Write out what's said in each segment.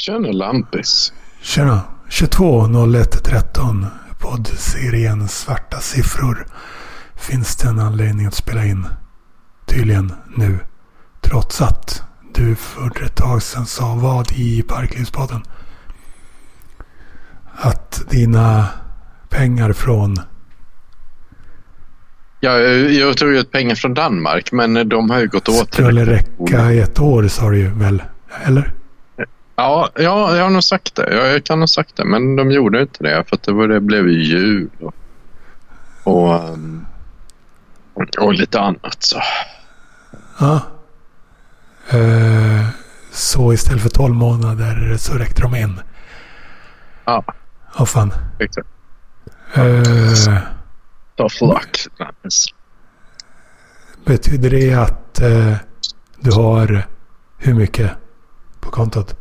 Tjena Lampis. Tjena. 22 01 13. Poddserien Svarta siffror. Finns det en anledning att spela in? Tydligen nu. Trots att du för ett tag sedan sa vad i Parklivspodden? Att dina pengar från... Ja, jag tog ut pengar från Danmark, men de har ju gått åt. Skulle räcka i ett år sa du ju väl? Eller? Ja, ja, jag har nog sagt det. Jag, jag kan ha sagt det, men de gjorde inte det för det, var, det blev ju jul och, och, um, och lite annat. Så. Ja. Eh, så istället för 12 månader så räckte de in. Ja, Åh fan. exakt. Eh, Tough luck. betyder det att eh, du har hur mycket på kontot?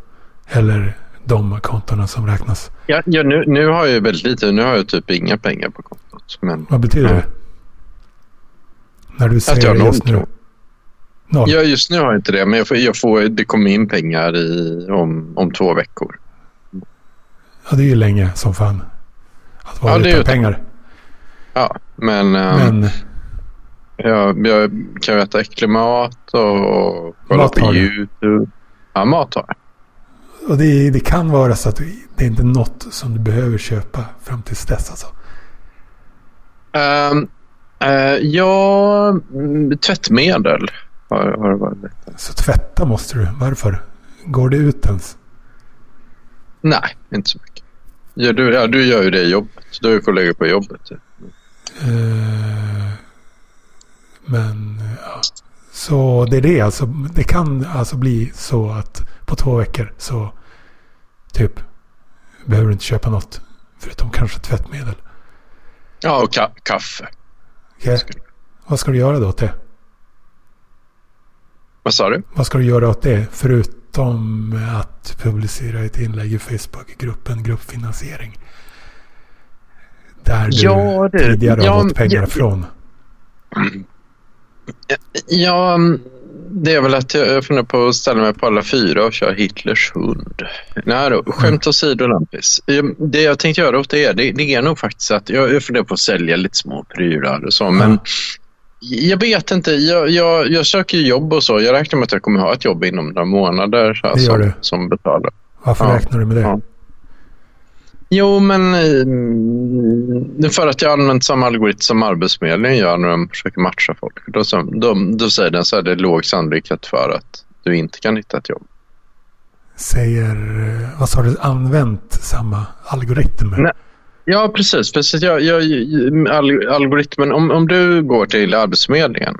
Eller de kontona som räknas? Ja, ja, nu, nu har jag ju väldigt lite. Nu har jag typ inga pengar på kontot. Men Vad betyder det? När du att jag säger noll just nu. Noll? Ja, just nu har jag inte det, men jag får, jag får, det kommer in pengar i, om, om två veckor. Ja, det är ju länge som fan. Att vara Ja, det utan pengar. Ja, men, ehm, Men jag, jag kan ju äta äcklig mat och, kolla på? YouTube. Ja, mat har jag. Och det, det kan vara så att det är inte något som du behöver köpa fram tills dess alltså. Um, ja, mm, tvättmedel har, har det varit. Så tvätta måste du. Varför? Går det ut ens? Nej, inte så mycket. Ja, du, ja, du gör ju det jobbet. Du ju kollegor på jobbet. Eh, men ja. Så det är det alltså. Det kan alltså bli så att på två veckor så typ behöver du inte köpa något. Förutom kanske tvättmedel. Ja, och ka- kaffe. Okej. Vad ska du göra då åt det? Vad sa du? Vad ska du göra åt det? Förutom att publicera ett inlägg i Facebookgruppen Gruppfinansiering. Där du Ja, det- tidigare ja, har fått pengar ja. från. Ja, mm, det är väl att jag funderar på att ställa mig på alla fyra och köra Hitlers hund. Nej då, skämt åsido Lampis. Det jag tänkte göra åt det, det, det är nog faktiskt att jag, jag funderar på att sälja lite små prylar och så. Men jag vet inte, jag, jag, jag söker jobb och så. Jag räknar med att jag kommer ha ett jobb inom några månader så Det gör som, du. som betalar. Varför Ja, räknar du med det? ja. Jo, men eh, för att jag har använt samma algoritm som Arbetsförmedlingen gör när de försöker matcha folk. Då, så- då, då säger den så är det låg sannolikhet för att du inte kan hitta ett jobb. Säger, vad sa du, använt samma algoritm? Nej. Ja, precis. precis. Jag, jag, all, algoritmen, om, om du går till Arbetsförmedlingen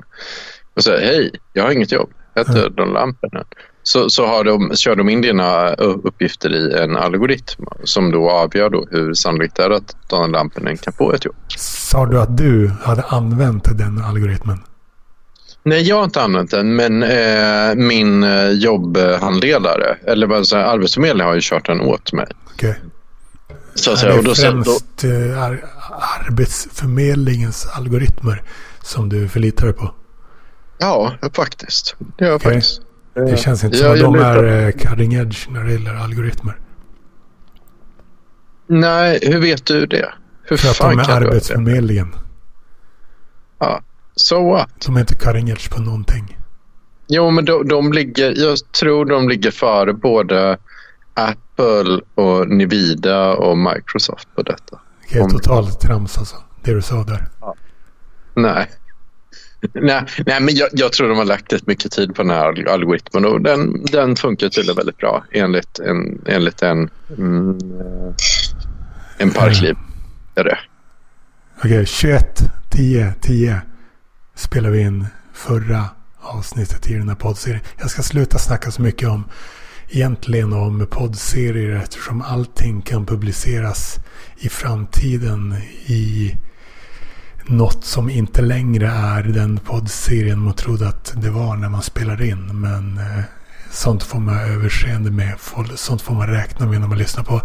och säger hej, jag har inget jobb, jag heter Don Lampinen. Så, så har de, kör de in dina uh, uppgifter i en algoritm som då avgör då hur sannolikt det är att Don Lampinen kan få ett jobb. Sa du att du hade använt den algoritmen? Nej, jag har inte använt den, men eh, min eh, jobbhandledare, eller vad säger Arbetsförmedlingen har ju kört den åt mig. Okej. Så att Är det Och då, så- då, främst eh, ar- Arbetsförmedlingens algoritmer som du förlitar dig på? ja, faktiskt. Det gör jag Okej. faktiskt. Det känns inte Ja, som att de är eh, cutting edge när det gäller algoritmer. Nej, hur vet du det? Hur För att fan de är? Arbetsförmedlingen. Ja, so what? De är inte cutting edge på någonting. Jo, men de, de ligger, jag tror de ligger före både Apple och Nvidia och Microsoft på detta. Okej, Om- totalt trams alltså. Det du sa där. Nej. Nej, nej, men jag, jag tror de har lagt rätt mycket tid på den här algoritmen och den, den funkar tydligen väldigt bra enligt en, enligt en, mm, eh, en parkliv. Är det. Okej, 21, 10, 10 spelar vi in förra avsnittet i den här poddserien. Jag ska sluta snacka så mycket om egentligen om poddserier eftersom allting kan publiceras i framtiden i något som inte längre är den poddserien man trodde att det var när man spelar in. Men eh, sånt får man överseende med. Sånt får man räkna med när man lyssnar på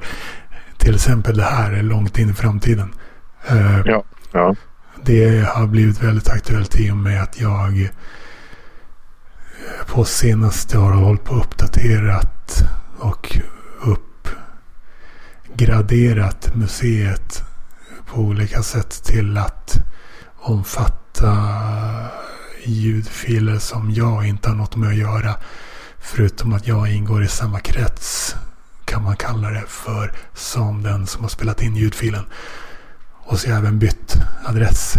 till exempel det här långt in i framtiden. Eh, Ja. Ja. det har blivit väldigt aktuellt i och med att jag eh, på senaste har hållit på uppdaterat och graderat museet på olika sätt till att omfatta ljudfiler som jag inte har något med att göra. Förutom att jag ingår i samma krets kan man kalla det för som den som har spelat in ljudfilen. Och så har jag även bytt adress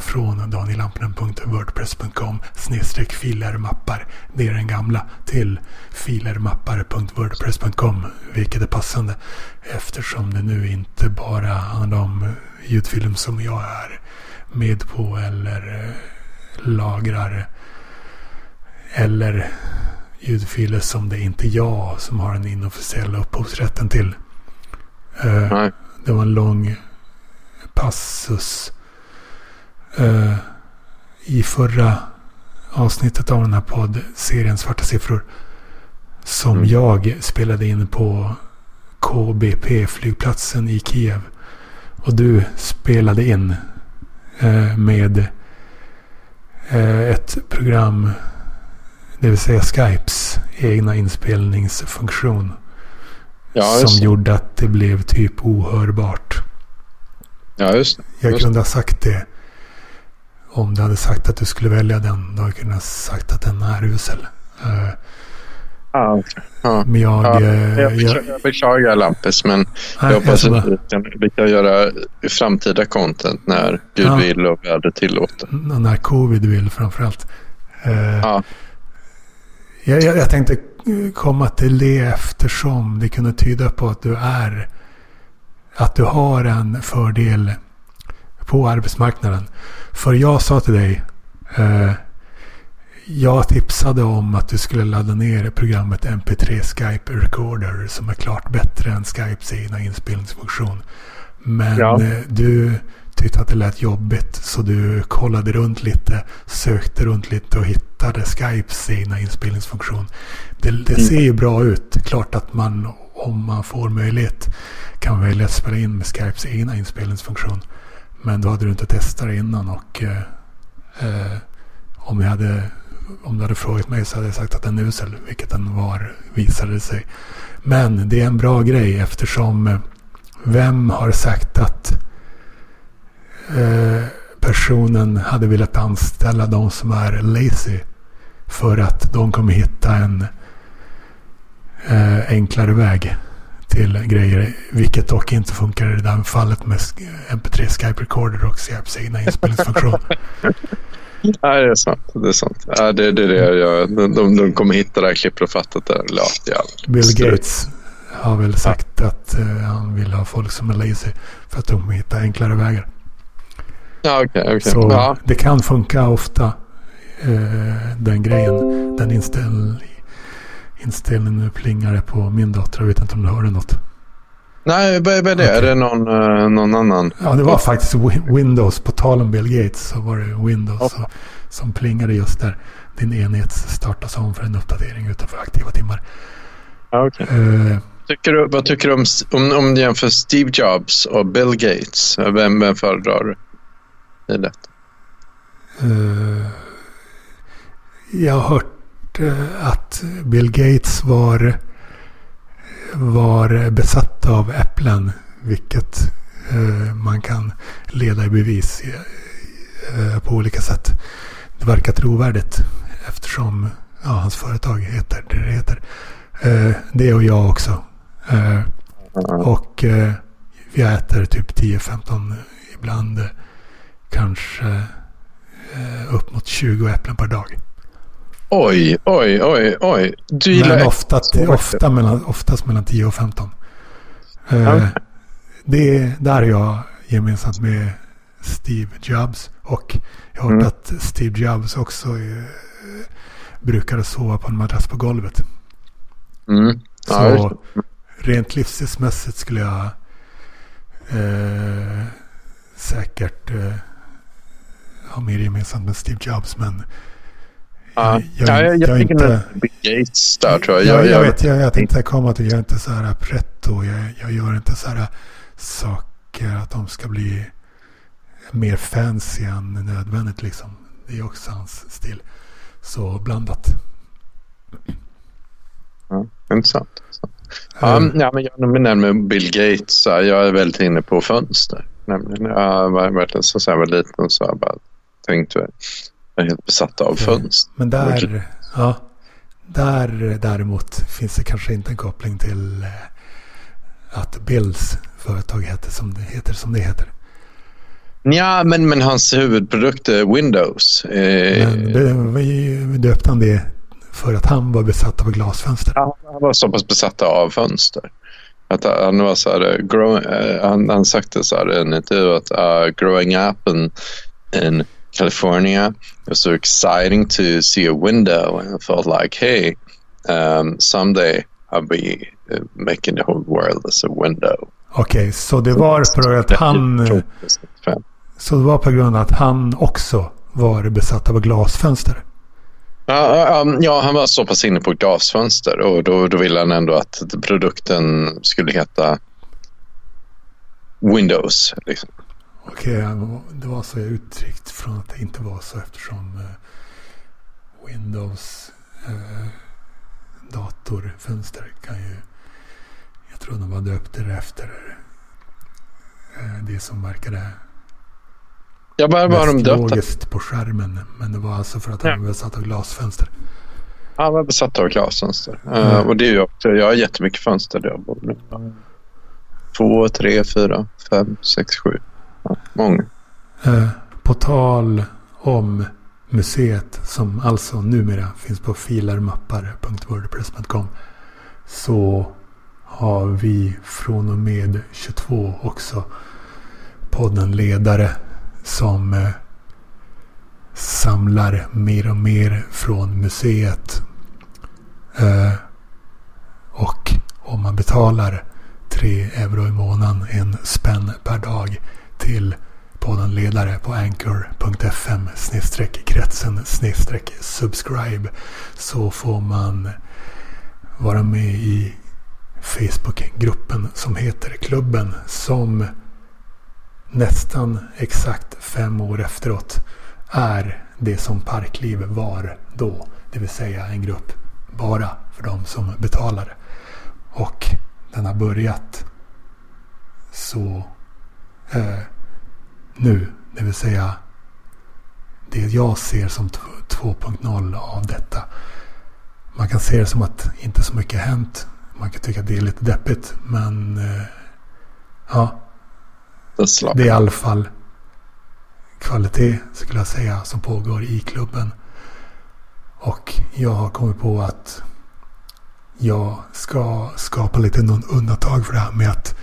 från danielampnen.wordpress.com snedstreck filermappar. Det är den gamla till filermappar.wordpress.com. Vilket är passande eftersom det nu inte bara handlar om ljudfilm som jag är med på eller eh, lagrar. Eller ljudfiler som det är inte jag som har den inofficiella upphovsrätten till. Uh, Nej. det var en lång passus uh, i förra avsnittet av den här poddserien Svarta siffror. Som Mm. jag spelade in på KBP-flygplatsen i Kiev. Och du spelade in eh, med eh, ett program, det vill säga Skypes egna inspelningsfunktion. Ja, som just gjorde att det blev typ ohörbart. Ja, just det. Jag Just kunde ha sagt det. Om du hade sagt att du skulle välja den. Då hade jag kunnat sagt att den är usel. Eh, okej. ja. men jag... Ja, eh, jag, jag, beklagar, jag beklagar Lampis, men nej, jag hoppas alltså bara- att vi kan, vi kan göra framtida content när Gud Ja. vill och vädret tillåter. När covid vill framförallt. Eh, Ja. jag, jag, jag tänkte komma till det eftersom det kunde tyda på att du är... Att du har en fördel på arbetsmarknaden. För jag sa till dig... Eh, jag tipsade om att du skulle ladda ner programmet MP3 Skype Recorder som är klart bättre än Skypes egna inspelningsfunktion. Men Ja. eh, du tyckte att det lät jobbigt så du kollade runt lite, sökte runt lite och hittade Skypes egna inspelningsfunktion. Det, det Mm. ser ju bra ut. Klart att man om man får möjlighet kan välja att spela in med Skypes egna inspelningsfunktion. Men då hade du inte testat det innan och eh, eh, om, jag hade, om du hade frågat mig så hade jag sagt att den är usel, vilket den var, visade det sig. Men det är en bra grej eftersom eh, vem har sagt att eh, personen hade velat anställa de som är lazy för att de kommer hitta en eh, enklare väg till grejer. Vilket dock inte funkar i det här fallet med sk- MP3 Skype Recorder och Skypes egna inspelningsfunktion. Nej, det är sant. Det är sant. Ja, det, det det jag gör. De, de, de kommer hitta det här klippet där. Ja, ja. Bill Gates har väl sagt att eh, han vill ha folk som är lazy för att de kommer hitta enklare vägar. Ja, okej. okej. Så Ja, det kan funka ofta. Eh, den grejen. Den inställ, inställningen nu plingar det på min dator. Jag vet inte om du hörde något. Nej, vad är det? Okej. Är det någon, eh, någon annan? Ja, det var faktiskt Wi- Windows. På tal om Bill Gates så var det Windows Ja. som, som plingade just där. Din enhet startas om för en uppdatering utanför aktiva timmar. Ja, okej. Eh, Tycker du, vad tycker du om, om, om du jämför Steve Jobs och Bill Gates? Vem, vem föredrar du? Det är lätt. Eh, jag har hört Eh, att Bill Gates var, var besatt av äpplen. Vilket eh, man kan leda i bevis eh, på olika sätt. Det verkar trovärdigt eftersom ja, hans företag heter det det heter. Det och jag också. Och vi äter typ 10-15 ibland kanske upp mot 20 äpplen per dag. Oj, oj, oj, oj. Du gillar Men ofta, ofta mellan, oftast mellan 10 och 15. Eh, Ja. det, där är jag gemensamt med Steve Jobs. Och jag har hört Mm. att Steve Jobs också eh, brukade sova på en madrass på golvet. Mm. Ja, Så rent livsstilsmässigt skulle jag eh, säkert eh, ha mer gemensamt med Steve Jobs. Men Ja, jag, ja, jag, jag, jag är inte... Bill Gates där tror jag. Jag, jag, jag, vet, jag, jag tänkte komma till, jag är inte så här pretto. Jag, jag gör inte så här saker att de ska bli mer fancy än nödvändigt liksom. Det är också hans stil. Så blandat. Ja, intressant. Ja, mm. ja, men jag med Bill Gates. Jag är väldigt inne på fönster. Nämligen, jag var verkligen så, så jag var liten så jag bara tänkte är helt besatt av fönster. Men där, ja, där däremot finns det kanske inte en koppling till eh, att Bills företag heter som det heter. Som det heter. Ja, men, men hans huvudprodukt är Windows. Eh, men döpte han det för att han var besatt av glasfönster? Ja, han var så pass besatt av fönster. Att han var så här, grow, uh, han, han sagt så här i en intervju att uh, growing up in, in California it was so exciting to see a window and I felt like hey um, someday I'll be uh, making the whole world as a window. Okej, okay, så det var för att han... Så det var på grund av att han också var besatt av glasfönster? Ja, ja, han var så pass inne på glasfönster och då, då ville han ändå att produkten skulle heta Windows. Liksom. Okej, okay, det var så jag uttryckt från att det inte var så eftersom uh, Windows uh, datorfönster kan ju... Jag tror de var döpte det efter uh, det som verkade Ja, var var de logiskt på skärmen. Men det var alltså för att han var besatt av glasfönster. Han var besatt av glasfönster. Mm. Uh, och det är jag också. Jag har jättemycket fönster där jag bor nu. Två, tre, fyra, fem, sex, sju. Många. Eh, på tal om museet som alltså numera finns på filarmappar.wordpress.com så har vi från och med 22 också podden Ledare som eh, samlar mer och mer från museet. Eh, och om man betalar 3 euro i månaden, en spänn per dag till poddenledare på anchor.fm kretsen subscribe så får man vara med i Facebookgruppen som heter Klubben som nästan exakt fem år efteråt är det som Parkliv var då. Det vill säga en grupp bara för de som betalar. Och den har börjat så eh, nu. Det vill säga det jag ser som 2.0 av detta. Man kan se det som att inte så mycket har hänt. Man kan tycka att det är lite deppigt. Men eh, ja, det är i alla fall kvalitet skulle jag säga som pågår i klubben. Och jag har kommit på att jag ska skapa lite undantag för det här med att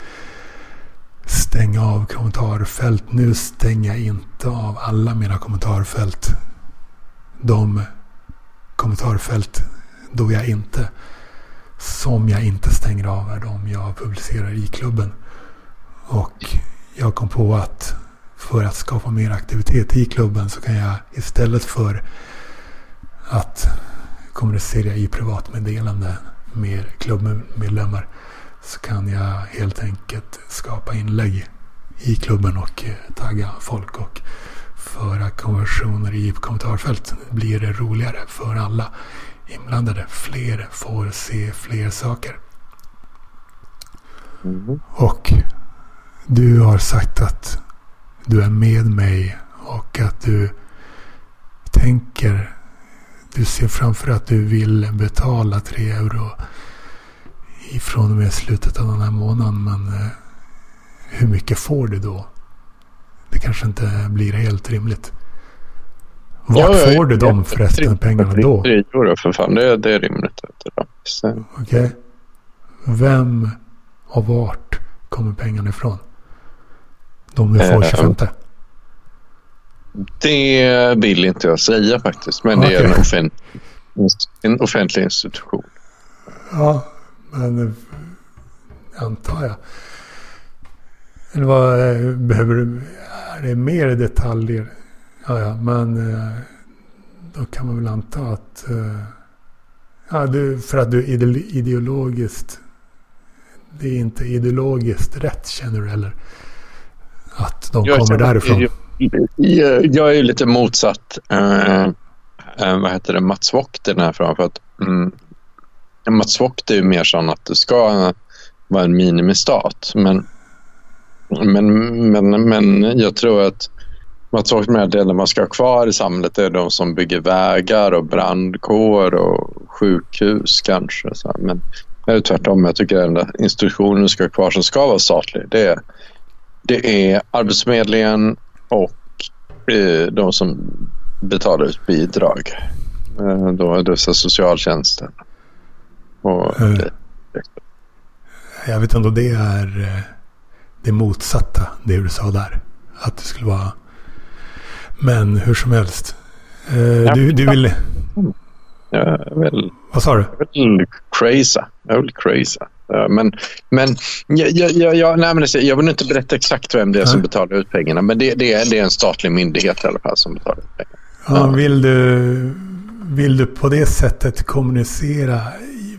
stänga av kommentarfält. Nu stänger jag inte av alla mina kommentarfält. De kommentarfält då jag inte som jag inte stänger av är de jag publicerar i klubben. Och jag kom på att för att skapa mer aktivitet i klubben så kan jag istället för att kommunicera i privatmeddelande med klubbmedlemmar så kan jag helt enkelt skapa inlägg i klubben och tagga folk och föra konversationer i kommentarfält. blir det roligare för alla inblandade. Fler får se fler saker. Mm. Och du har sagt att du är med mig och att du tänker, du ser framför att du vill betala 3 euro ifrån och med slutet av den här månaden. Men eh, hur mycket får du då? Det kanske inte blir helt rimligt. Vart ja, får du dem förresten, pengarna då? 3 euro för fan, det, det är rimligt. Okej. Okay. Vem och vart kommer pengarna ifrån? De du får 25? Eh, det vill inte jag säga faktiskt. Men okay. det är en, offent en offentlig institution. Ja, men eh, antar jag. Eller vad eh, behöver du? Är det mer detaljer? Ja, ja, men då kan man väl anta att... Ja, du, för att du ideologiskt... Det är inte ideologiskt rätt känner du eller? Att de jag kommer därifrån. Jag, jag, är lite motsatt. Uh, vad heter det? Mats Wock den här frågan. För att, um, Mats Vogt är ju mer sån att det ska vara en minimistat. Men, men, men, men jag tror att Mats Vogt det man ska ha kvar i samhället är de som bygger vägar och brandkår och sjukhus kanske. Så men det är tvärtom. Jag tycker att institutionen ska ha kvar som ska vara statlig. Det är, det är Arbetsförmedlingen och eh, de som betalar ut bidrag. Eh, då är det socialtjänsten. Och, Mm. Jag vet inte om det är eh, det motsatta, det du sa där. Att det skulle vara... Men hur som helst. Eh, Ja. Du, du vill... Jag är väl, Vad sa du? jag väl crazy. Jag väl crazy. Men, men, jag, jag, jag, nej, men jag vill inte berätta exakt vem det är som Nej. betalar ut pengarna. Men det, det, är, det är en statlig myndighet i alla fall som betalar ut pengarna. Ja. vill, du, vill du på det sättet kommunicera?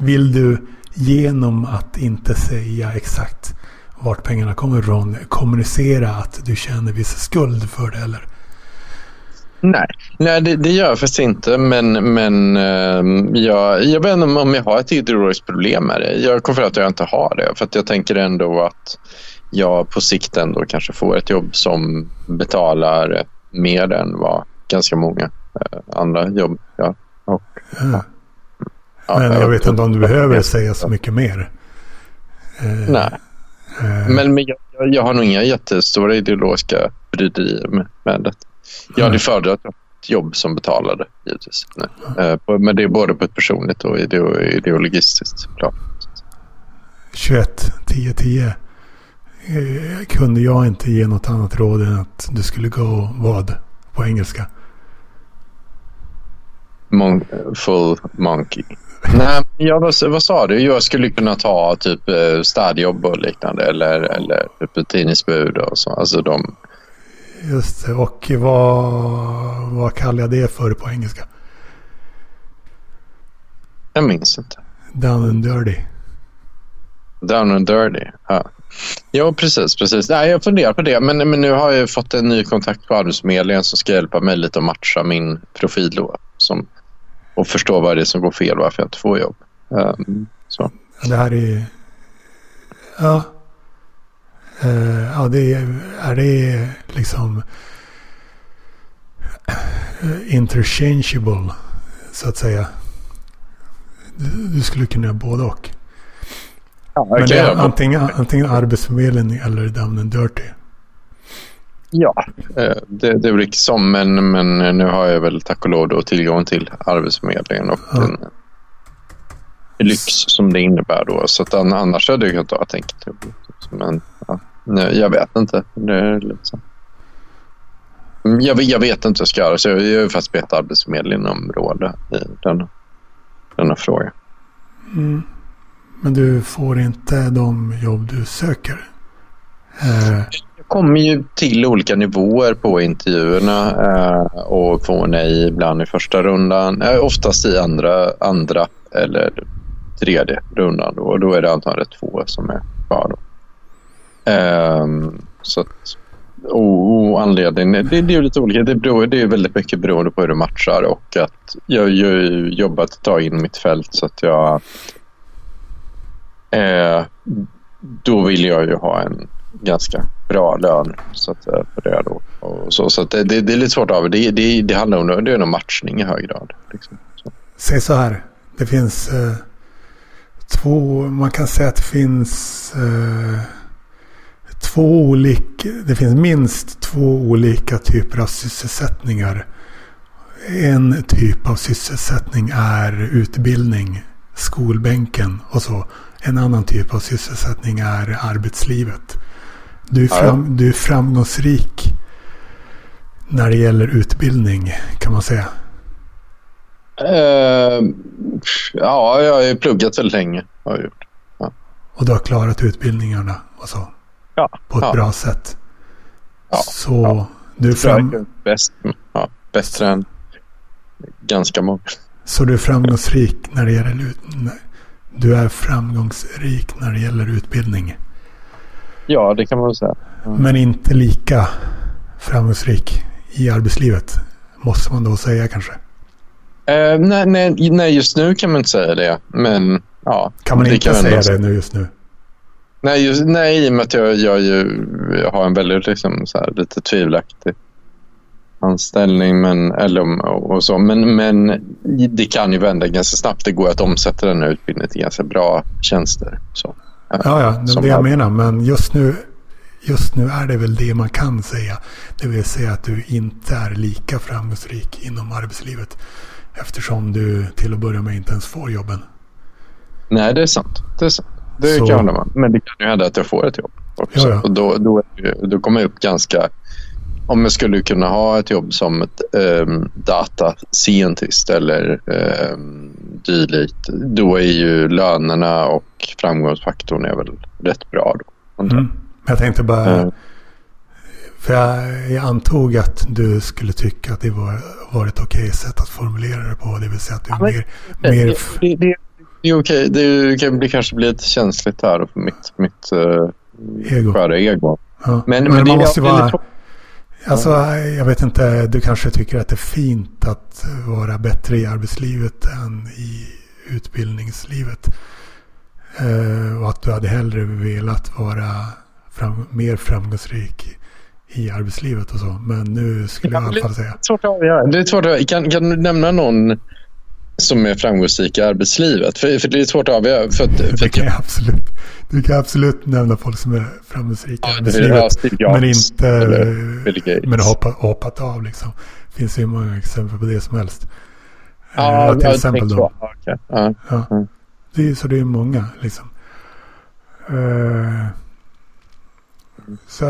Vill du genom att inte säga exakt vart pengarna kommer ifrån kommunicera att du känner viss skuld för det? Eller? Nej, nej det, det gör jag faktiskt inte. Men, men ehm, jag, jag vet inte om- jag har ett ideologiskt problem med det. Jag kommer för att jag inte har det. För jag tänker ändå att jag på sikt ändå kanske får ett jobb som betalar mer än vad ganska många eh, andra jobb gör. Och, Ja. Ja, Men jag vet inte om du behöver säga så mycket mer. Eh, Nej, eh, men, men jag, jag- har nog inga jättestora ideologiska bryderier med, med det. Jag hade föredragit ett jobb som betalade givetvis. På- Men det är både på ett personligt och ideo, ideologistiskt plan. 21, 10, 10. Eh, kunde jag inte ge något annat råd än att du skulle gå vad på engelska? Mon- full monkey. Nej, jag, vad, vad sa du? Jag skulle kunna ta typ eh, städjobb och liknande eller, eller typ tidningsbud och så. Alltså de, Just det. Och vad, vad kallar jag det för på engelska? jag minns inte. Down and dirty. Down and dirty. Ja, ja precis. precis. Nej, jag funderar på det. Men, men nu har jag fått en ny kontakt på Arbetsförmedlingen som ska hjälpa mig lite att matcha min profil då. Som, och förstå vad det är som går fel varför jag inte får jobb. Ehm, så. Ja, Det här är... Ja. Eh, ja, det är, är det liksom interchangeable så att säga. Du, du skulle kunna göra både och. Ja, Men det är antingen, antingen Arbetsförmedlingen eller Down and Dirty. Ja, eh, det, det är väl inte som, men, men nu har jag väl tack och lov då tillgång till Arbetsförmedlingen och Ja. den lyx som det innebär då. Så att an- annars hade jag kunnat jobb. Men ja, jag vet inte. Det är liksom. Jag, vet- jag vet inte vad jag ska göra, så jag, jag har faktiskt bett Arbetsförmedlingen om råd i denna, denna fråga. Mm. Men du får inte de jobb du söker. Eh, kommer ju till olika nivåer på intervjuerna eh, och får nej ibland i första rundan. Eh, oftast i andra, andra eller tredje rundan. Då, och då är det antagligen två som är kvar. Då. Ehm, så att, och, och anledningen, det, det är lite olika. Det, beror, det är väldigt mycket beroende på hur du matchar och att jag, har jobbat ett tag in mitt fält så att jag eh, då vill jag ju ha en ganska bra lön så att, eh, för det då. Och så så att det, det, det är lite svårt att det. Det, det handlar om det är nog matchning i hög grad. Liksom. Så. Säg så här. Det finns eh, två, man kan säga att det finns eh, två olika, det finns minst två olika typer av sysselsättningar. En typ av sysselsättning är utbildning, skolbänken och så. En annan typ av sysselsättning är arbetslivet. Du är, Ja. fram, du är framgångsrik när det gäller utbildning kan man säga. Eh, ja, jag har ju pluggat väldigt länge. Har jag gjort. Och du har klarat utbildningarna och så. Ja, På ett ja. bra sätt. Ja, Så ja. du är fram, bäst, ja, bättre än ganska många. så du är framgångsrik när det gäller ut. Du är framgångsrik när det gäller utbildning. Ja, det kan man väl säga. Men inte lika framgångsrik i arbetslivet. Måste man då säga kanske. Eh, nej, nej, nej, just nu kan man inte säga det. Men, ja. Kan man inte kan säga det nu just nu? Nej, just, nej, i och med att jag, jag, ju, jag har en väldigt liksom, så här, lite tvivelaktig anställning. Men, eller, och så. Men, men det kan ju vända ganska snabbt. Det går att omsätta den här utbildningen till ganska bra tjänster. Så. Ja, ja, det är det jag har- menar. Men just nu, just nu är det väl det man kan säga. Det vill säga att du inte är lika framgångsrik inom arbetslivet. Eftersom du till att börja med inte ens får jobben. Nej, det är sant. Det, är sant. det Så- kan jag hålla med. Men det kan ju hända att jag får ett jobb också. Ja, ja. Och då, då, då kommer jag upp ganska... Om jag skulle kunna ha ett jobb som ett um, data scientist eller um, dylikt, då är ju lönerna och framgångsfaktorn är väl rätt bra. Då. Mm. Jag tänkte bara... Eh, För jag, jag antog att du skulle tycka att det var, var ett okej sätt att formulera det på. Det vill säga att du är Ja, mer... mer det, f- det, det, det är okej. Det kan bli, kanske bli lite känsligt här för mitt, mitt uh, Ego. sköra ego. ja. Men, Men, men, det man är måste väldigt vara... tråkigt. Alltså, jag vet inte. Du kanske tycker att det är fint att vara bättre i arbetslivet än i utbildningslivet. Eh, och att du hade hellre velat vara fram, mer framgångsrik i arbetslivet och så. Men nu skulle jag i alla fall säga. Det är svårt att avgöra. Det är svårt att avgöra. Kan, kan du nämna någon som är framgångsrik i arbetslivet? För, för det är svårt att avgöra. För för Det kan jag absolut. Du kan absolut nämna folk som är framgångsrika i Ja, arbetslivet. Jobs Men inte... eller. Men hoppat, hoppat av liksom. Det finns ju många exempel på det som helst. ja, Eh, till jag exempel då. så. Okej. Ja. Ja. Mm. Det är, så det är många liksom. Eh, så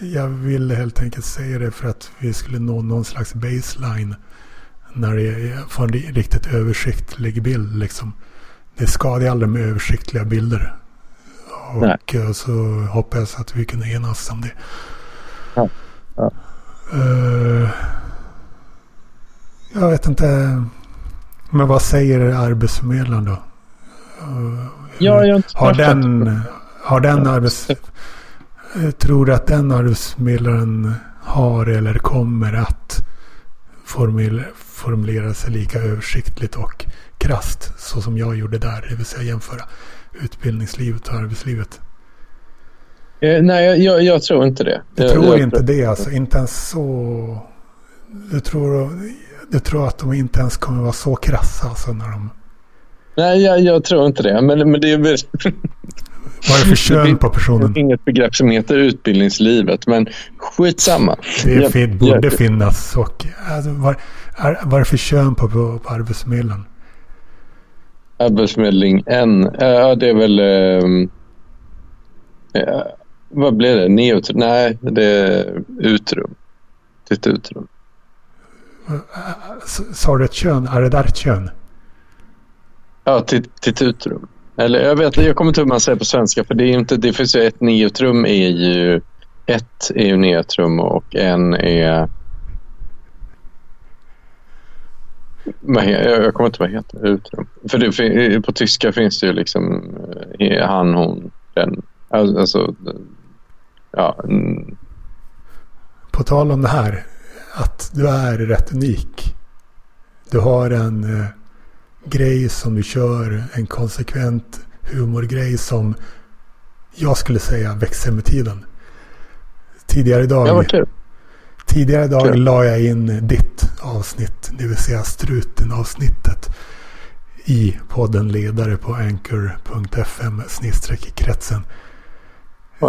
jag ville helt enkelt säga det för att vi skulle nå någon slags baseline. När det får en ri- riktigt översiktlig bild liksom. Det skadar ju aldrig med översiktliga bilder. Nej. Och eh, så hoppas jag att vi kunde enas om det. Ja. Ja. Eh, jag vet inte. Men vad säger arbetsförmedlaren då? Eh, Ja, jag har har den, har den arbets... eh, Tror du att den arbetsförmedlaren har eller kommer att formulera, formulera sig lika översiktligt och krast så som jag gjorde där. Det vill säga jämföra utbildningslivet och arbetslivet. Eh, nej, jag, jag, jag tror inte det. Jag tror inte det alltså. Inte ens så... Du tror, du tror att de inte ens kommer vara så krassa alltså när de... Nej, jag, jag tror inte det. Men, men det är väl... Vad är det för kön på personen? inget begrepp som heter utbildningslivet, men skitsamma. Det fin, borde finnas. Och, alltså, vad, är, vad är det för kön på, på, på arbetsförmedlaren? Arbetsförmedling en. eh, Ja, det är väl... ehm, eh, vad blir det? Neutrum? Nej, det är utrum. Ditt utrum. S- Sa du ett kön? Är det där ett kön? Ja, till utrum. Eller jag vet jag kommer inte ihåg hur man säger på svenska. För det, är inte, det finns ju ett neutrum är ju... Ett är ju neutrum och en är... Vad he- jag kommer inte vad heter. Utrum. För det, fin- på tyska finns det ju liksom eh, han, hon, den. Alltså, ja, På tal om det här. Att du är rätt unik. Du har en eh, grej som du kör. En konsekvent humorgrej som jag skulle säga växer med tiden. Tidigare idag, ja, vad kul. Tidigare idag Kul. la jag in ditt avsnitt. Det vill säga struten avsnittet. I podden ledare på anchor.fm snedstreck kretsen.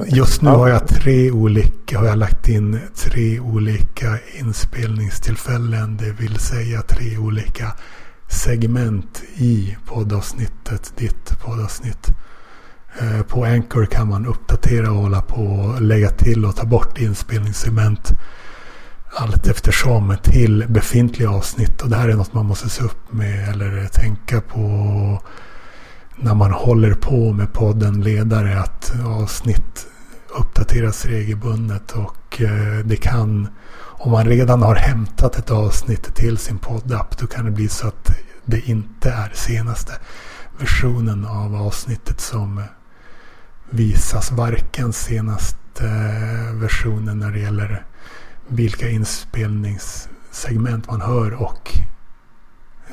Just nu har jag tre olika, har jag lagt in tre olika inspelningstillfällen. Det vill säga tre olika segment i poddavsnittet, ditt poddavsnitt. Eh, På Anchor kan man uppdatera och hålla på och lägga till och ta bort inspelningssegment allt eftersom till befintliga avsnitt. Och det här är något man måste se upp med eller tänka på när man håller på med podden ledare att avsnitt uppdateras regelbundet och eh, det kan om man redan har hämtat ett avsnitt till sin poddapp då kan det bli så att det inte är senaste versionen av avsnittet som visas varken senaste versionen när det gäller vilka inspelningssegment man hör och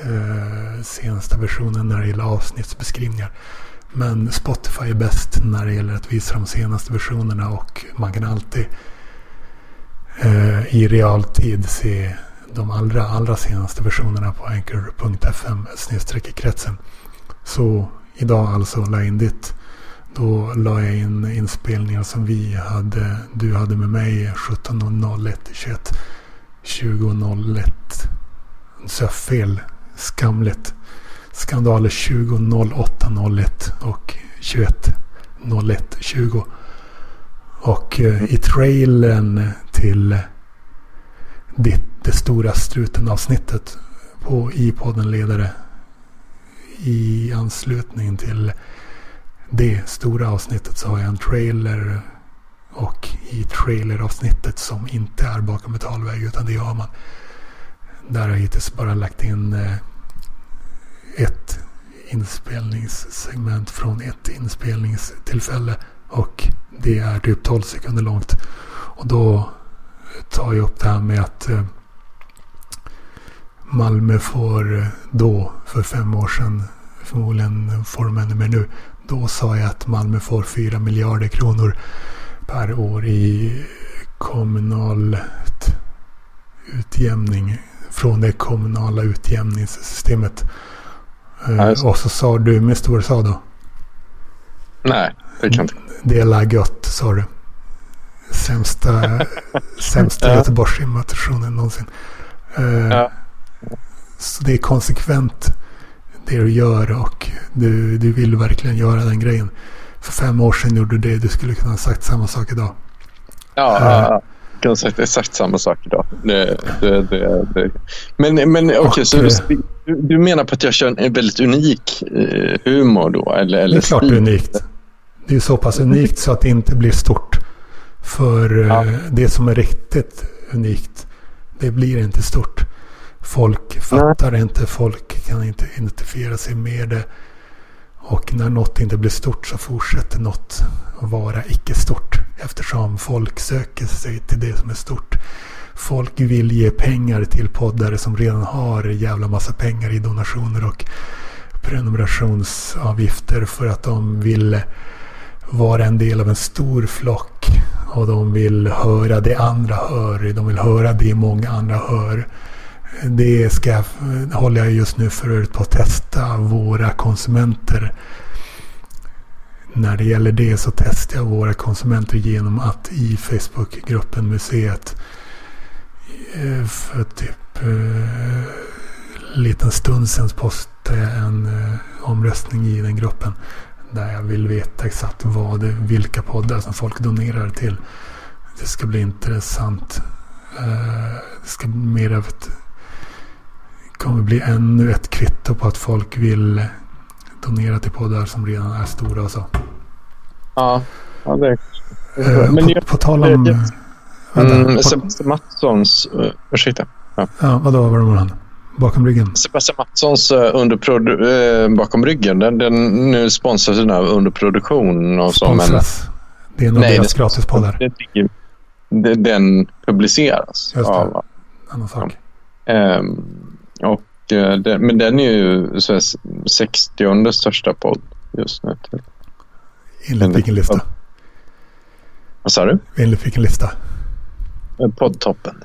eh, senaste versionen när det gäller avsnittsbeskrivningar. Men Spotify är bäst när det gäller att visa de senaste versionerna och man kan alltid eh, i realtid se de allra, allra senaste versionerna på anchor.fm kretsen. Så idag alltså la in ditt. Då la jag in inspelningar som vi hade, du hade med mig 17.01 21 20.01. Så jag fel. Skamligt. Skandaler 20.08.01 och 21.01.20. Och eh, i trailern till ditt, det stora struten-avsnittet på i podden Ledare i anslutning till det stora avsnittet så har jag en trailer och i traileravsnittet som inte är bakom betalväg utan det har man. Där har jag hittills bara lagt in eh, ett inspelningssegment från ett inspelningstillfälle och det är typ 12 sekunder långt. Och då tar jag upp det här med att eh, Malmö får eh, då, för fem år sedan, förmodligen får de ännu mer nu. Då sa jag att Malmö får 4 miljarder kronor per år i kommunal utjämning från det kommunala utjämningssystemet. Eh, och så sa du, med stor sa då? Nej, det kan inte. Det är gött, sa du. Sämsta, sämsta Göteborgsimitationen någonsin. Uh, ja. Så det är konsekvent det du gör och du, du vill verkligen göra den grejen. För fem år sedan gjorde du det. Du skulle kunna ha sagt samma sak idag. Ja, uh, ja jag kan säga exakt samma sak idag. Det, det, det, men men okej, okay, så du, du, menar på att jag kör en väldigt unik eh, humor då? Eller, eller det är klart är unikt. Det är så pass unikt så att det inte blir stort. För ja. Eh, det som är riktigt unikt, det blir inte stort. Folk fattar Nej. inte, folk kan inte identifiera sig med det. Och när något inte blir stort så fortsätter något att vara icke-stort. Eftersom folk söker sig till det som är stort. Folk vill ge pengar till poddare som redan har jävla massa pengar i donationer och prenumerationsavgifter för att de vill vara en del av en stor flock. Och de vill höra det andra hör. De vill höra det många andra hör. Det ska, håller jag just nu för på att testa våra konsumenter. När det gäller det så testar jag våra konsumenter genom att i Facebookgruppen Museet eh, för typ en liten stund sedan postade jag en eh, omröstning i den gruppen. Där jag vill veta exakt vad, vilka poddar som folk donerar till. Det ska bli intressant. Det ska bli mer av ett kommer bli ännu ett kvitto på att folk vill donera till poddar som redan är stora och så. Ja, ja det är uh, Men på, jag, på tal om... Det, det, mm, Sebastian Mattssons... Uh, ursäkta. Ja, ja vadå? Var var han? Bakom ryggen? Sebastian Mattssons uh, underprodu- uh, bakom ryggen. Den, den nu sponsras av underproduktion och så. Men, det är en av deras gratispoddar. Den publiceras. Just det. Av, Annan sak. Um, och, eh, det, men den är ju så 60 största podd just nu. Enligt vilken lista? Vad sa du? Enligt vilken lista? Eh, poddtoppen.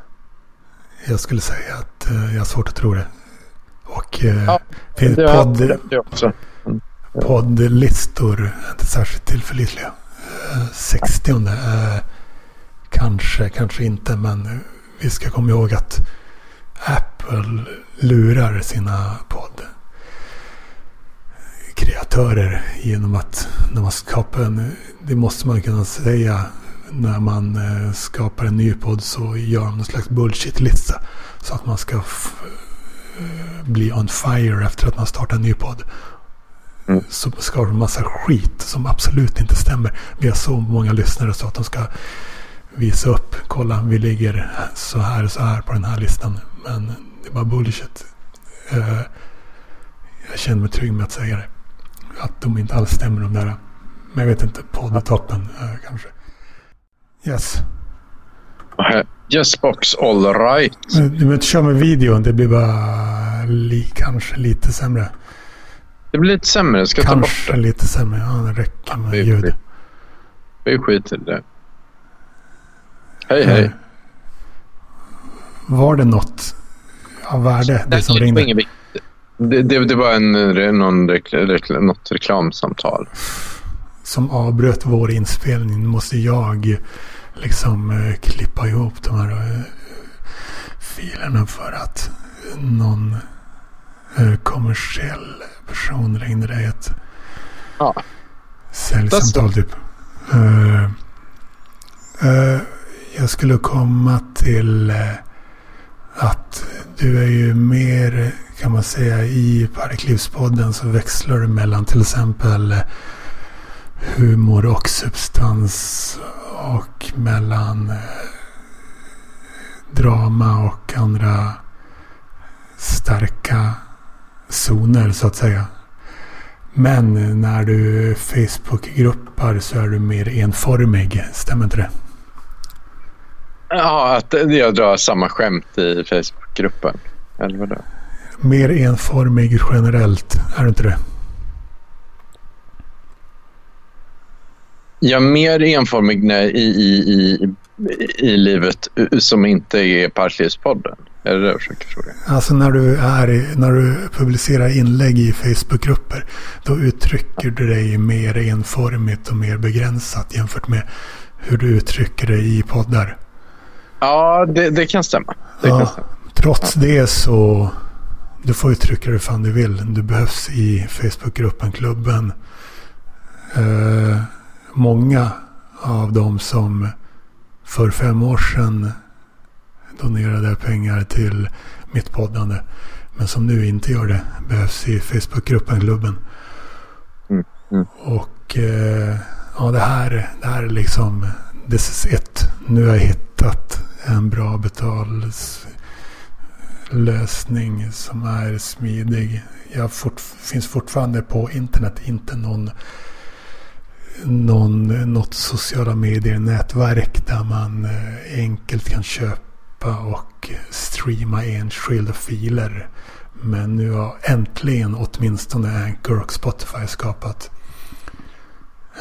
Jag skulle säga att uh, jag har svårt att tro det. Och ja, finns det podd, det också. Mm. poddlistor inte särskilt tillförlitliga. Uh, 60 uh, kanske, kanske inte. Men vi ska komma ihåg att Apple lurar sina poddkreatörer genom att när man skapar en, det måste man kunna säga, när man eh, skapar en ny podd så gör de någon slags bullshit-lista. Så att man ska eh, bli on fire efter att man startar en ny podd. Mm. Så skapar de massa skit som absolut inte stämmer. Vi har så många lyssnare så att de ska visa upp. Kolla, vi ligger så här och så här på den här listan. Men det är bara bullshit. Uh, jag känner mig trygg med att säga det. Att de inte alls stämmer de där. Men jag vet inte, poddtoppen uh, kanske. Yes. Yes box all right. Du behöver inte köra med videon. Det blir bara li, kanske lite sämre. Det blir lite sämre. Ska jag ta bort Kanske det? lite sämre. Ja, det räcker med ljud. Vi skiter i det. Hej, hej. Var det något av värde, det som ringde? Det, det, det var en, någon rekl, något reklamsamtal. som avbröt vår inspelning. Nu måste jag liksom eh, klippa ihop de här eh, filerna för att någon eh, kommersiell person ringde dig ett Ja. säljsamtal typ. Eh, eh, jag skulle komma till eh, att du är ju mer kan man säga i Parklivspodden så växlar du mellan till exempel humor och substans och mellan eh, drama och andra starka zoner så att säga. Men när du Facebookgruppar så är du mer enformig. Stämmer inte det? Ja, att jag drar samma skämt i Facebookgruppen. Eller vadå? Mer enformig generellt, är du inte det? Är mer enformig när, i, i, i, i livet som inte är Parklivspodden. Är det det jag försöker fråga? Alltså när du, är, när du publicerar inlägg i Facebookgrupper då uttrycker du dig mer enformigt och mer begränsat jämfört med hur du uttrycker dig i poddar. Ja, det, det kan stämma. Det kan Ja, stämma. trots det så du får uttrycka dig fan du vill. Du behövs i Facebookgruppen, klubben. Eh, många av dem som för fem år sedan donerade pengar till mitt poddande. Men som nu inte gör det. Behövs i Facebookgruppen, klubben. Mm, mm. Och eh, ja, det här, det här är liksom this is it. Nu har jag hittat en bra betallösning som är smidig. Jag fort, finns fortfarande på internet, inte någon, någon, något sociala medier-nätverk där man eh, enkelt kan köpa och streama enskilda filer. Men nu har äntligen åtminstone Anchor och Spotify skapat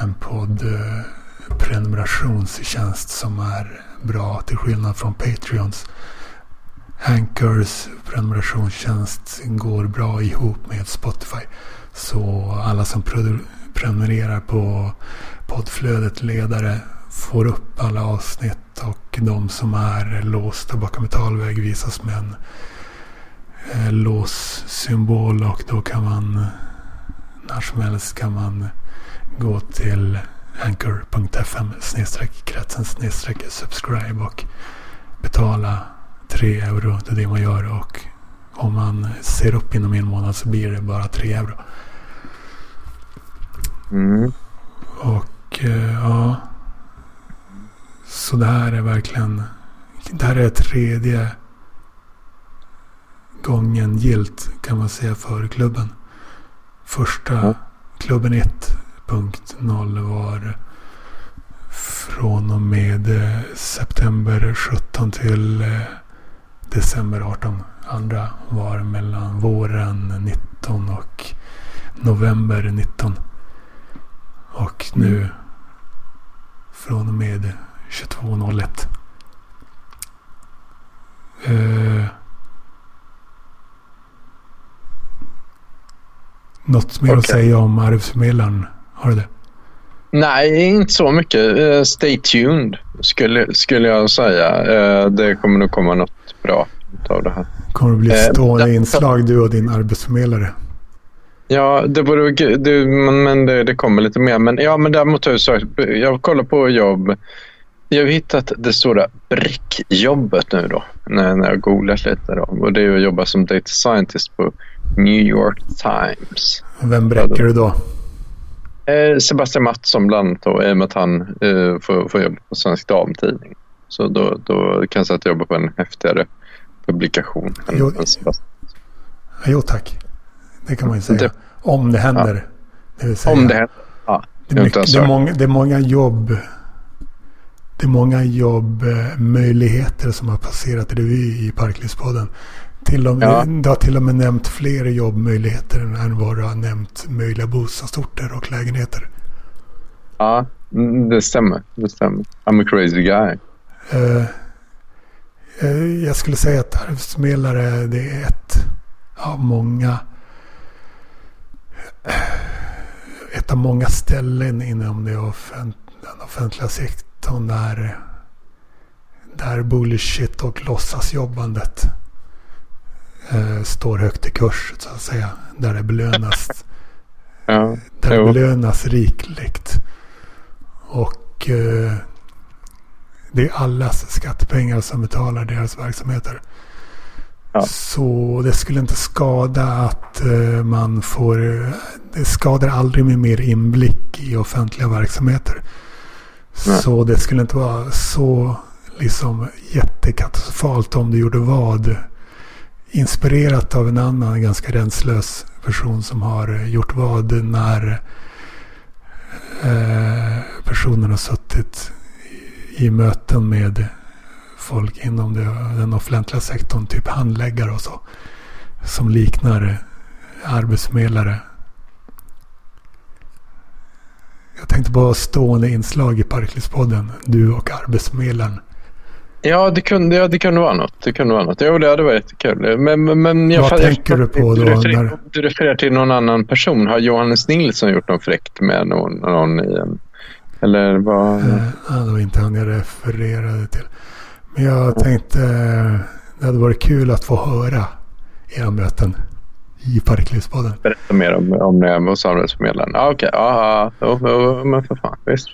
en podd eh, prenumerationstjänst som är bra till skillnad från Patreons. Hankers prenumerationstjänst går bra ihop med Spotify. Så alla som prenumererar på poddflödet ledare får upp alla avsnitt och de som är låsta bakom betalväg visas med en eh, låssymbol och då kan man när som helst kan man gå till anchor.fm kretsen subscribe och betala 3 euro. Det är det man gör och om man ser upp inom en månad så blir det bara 3 euro. Mm. Och eh, ja. Så det här är verkligen. Det här är tredje gången gilt kan man säga för klubben. Första klubben 1.0 var från och med eh, september 17 till eh, december 18. Andra var mellan våren 19 och november 19. Och nu från och med 22.01. Eh, något mer att Okej. säga om arvsförmedlaren? Har du det? Nej, inte så mycket. Eh, stay tuned skulle, skulle jag säga. Eh, det kommer nog komma något bra av det här. Kommer det bli Eh, stående det- inslag du och din arbetsförmedlare? Ja, det borde, det, men men det, det kommer lite mer. Men, ja, men däremot har jag sökt. Jag kollar på jobb. Jag har hittat det stora brickjobbet nu då. När, när jag googlat lite då. Och det är att jobba som data scientist på New York Times. Vem bräcker du då? Eh, Sebastian Mattsson bland annat då, i och med att han eh, får, får jobba på Svensk Damtidning. Så då, då kan jag säga att jag jobbar på en häftigare publikation än, Jo. än Sebastian. Jo tack. Det kan man ju säga. Det- om det händer. Det vill säga, Om det händer. Ja, Det är, mycket, det, är många, det är många jobb. Det är många jobbmöjligheter som har passerat revy i Parklivspodden. Till och med, ja. Du har till och med nämnt fler jobbmöjligheter än vad du har nämnt möjliga bostadsorter och lägenheter. Ja, mm, det stämmer. Det stämmer. I'm a crazy guy. Uh, uh, jag skulle säga att arbetsförmedlare det är ett av många ett av många ställen inom det offent den offentliga sektorn där, där bullshit och låtsasjobbandet eh, står högt i kurs så att säga. Där det belönas, ja, där det belönas rikligt. Och eh, det är allas skattepengar som betalar deras verksamheter. Ja. Så det skulle inte skada att uh, man får... Det skadar aldrig med mer inblick i offentliga verksamheter. Nej. Så det skulle inte vara så liksom jättekatastrofalt om du gjorde vad. Inspirerat av en annan ganska renslös person som har eh, gjort vad när eh, personen har suttit i, möten med folk inom den offentliga sektorn, typ handläggare och så. Som liknar arbetsförmedlare. Jag tänkte på stående inslag i Parklivspodden. Du och arbetsförmedlaren. Ja, det kunde, ja, det kunde vara något. Det kunde vara något. Jo, det hade varit jättekul. Men, men jag, Vad jag, tänker du på då? Du refererar, när... du refererar till någon annan person. Har Johannes Nilsson gjort något fräckt med någon, någon i en... Eller vad? Eh, ja, det var inte han jag refererade till. Men jag tänkte det hade varit kul att få höra era möten i Parklivspodden. Berätta mer om, om det hos arbetsförmedlaren. Ah, Okej, okay. ja, ja, men för fan. Visst.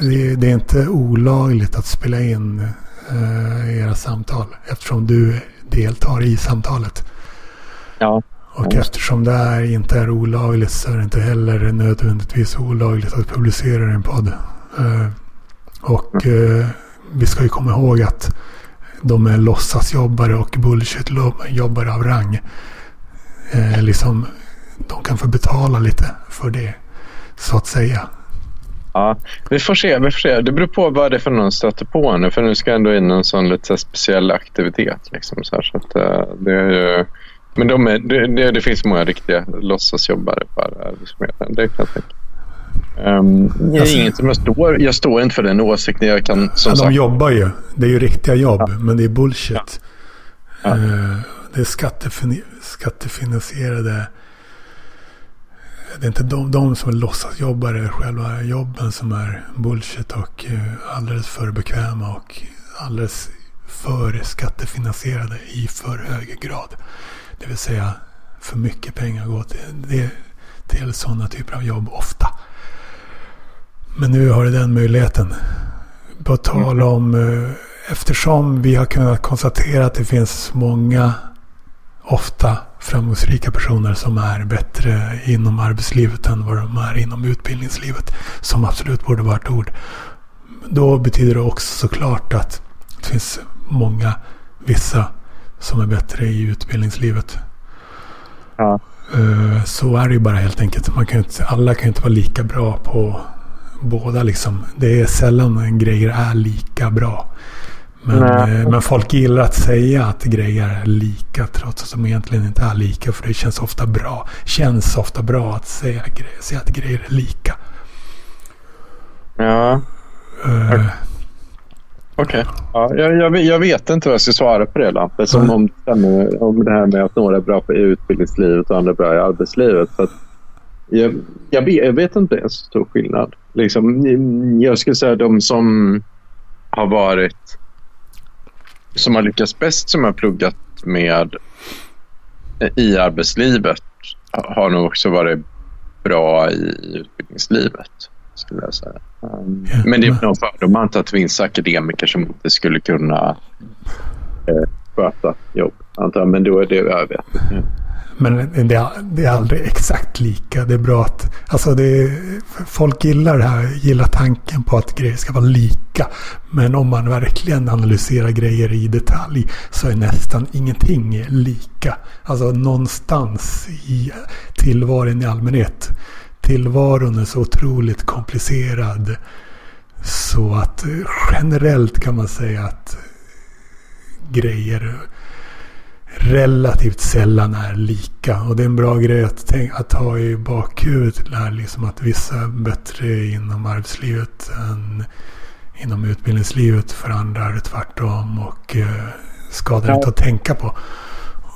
Det, det, är inte olagligt att spela in era samtal eftersom du deltar i samtalet. Ja. Och eftersom det här inte är olagligt så är det inte heller nödvändigtvis olagligt att publicera en podd. Uh, och uh, vi ska ju komma ihåg att de är låtsasjobbare och bullshitjobbare av rang. Eh, liksom, de kan få betala lite för det, så att säga. Ja, vi får se. Vi får se. Det beror på vad det är för någon stöter på nu. För nu ska ändå in en sån lite speciell aktivitet. Liksom, så, här, så att, uh, det är ju, men de är, det, det, det, finns många riktiga låtsasjobbare på Arbetsförmedlingen. Det kan jag tänka Um, jag, alltså, inget som jag, står, jag står inte för den åsikten. Jag kan, som ja, sagt, de jobbar ju. Det är ju riktiga jobb, ja. men det är bullshit. Ja. Uh, det är skattefin skattefinansierade. Det är inte de, de som låtsasjobbare, själva jobben som är bullshit och eh, alldeles för bekväma och alldeles för skattefinansierade i för hög grad. Det vill säga för mycket pengar går till, det, till sådana typer av jobb ofta. Men nu har du den möjligheten. På tal om, eh, eftersom vi har kunnat konstatera att det finns många, ofta framgångsrika personer som är bättre inom arbetslivet än vad de är inom utbildningslivet. Som absolut borde vara ett ord. Då betyder det också såklart att det finns många, vissa, som är bättre i utbildningslivet. Ja. Eh, så är det ju bara helt enkelt. Man kan inte, alla kan inte vara lika bra på båda liksom. Det är sällan grejer är lika bra. Men, eh, men folk gillar att säga att grejer är lika trots att de egentligen inte är lika. För det känns ofta bra. Känns ofta bra att säga, säga att grejer är lika. Ja. Uh, Okej. Okay. Ja, jag, jag, vet inte vad jag ska svara på det Lampe. Som mm. om, om det här med att några är bra på utbildningslivet och andra är bra i arbetslivet. För jag, jag, vet, jag vet inte ens stor skillnad. Liksom, jag skulle säga de som har varit som har lyckats bäst som har pluggat med i arbetslivet har nog också varit bra i utbildningslivet. Skulle jag säga. Um, men det är nog fördom att det finns akademiker som inte skulle kunna eh, sköta jobb. Antar Men då är det, jag inte. Men det är, det är aldrig exakt lika. Det är bra att... Alltså det är, folk gillar det här, gillar tanken på att grejer ska vara lika. Men om man verkligen analyserar grejer i detalj så är nästan ingenting lika. Alltså någonstans i tillvaron i allmänhet. Tillvaron är så otroligt komplicerad. Så att generellt kan man säga att grejer relativt sällan är lika. Och det är en bra grej att, tänka, att ha i bakhuvudet. Där liksom att vissa är bättre inom arbetslivet än inom utbildningslivet. För andra är det tvärtom. Och eh, skadar ja. inte att tänka på.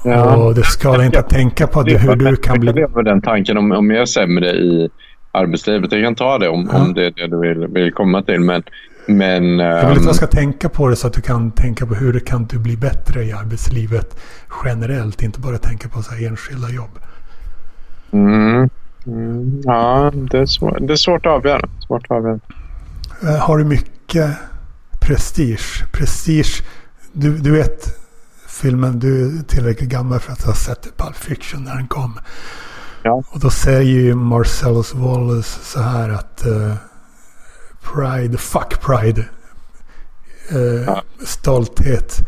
Ja. Och det skadar inte att tänka på det, hur du kan bli... Jag lever den tanken om, om jag är sämre i arbetslivet. Jag kan ta det om, ja. om det är det du vill, vill komma till. Men men, jag vill att jag ska tänka på det så att du kan tänka på hur det kan du bli bättre i arbetslivet generellt. Inte bara tänka på så enskilda jobb. Mm. Mm. Ja, det är, svår, det är svårt att avgöra. Svårt att avgöra. Eh, har du mycket prestige? Prestige, du, du vet filmen, du är tillräckligt gammal för att ha sett Pulp Fiction när den kom. Ja. Och då säger ju Marcellus Wallace så här att uh, Pride, fuck pride. Ja. Stolthet.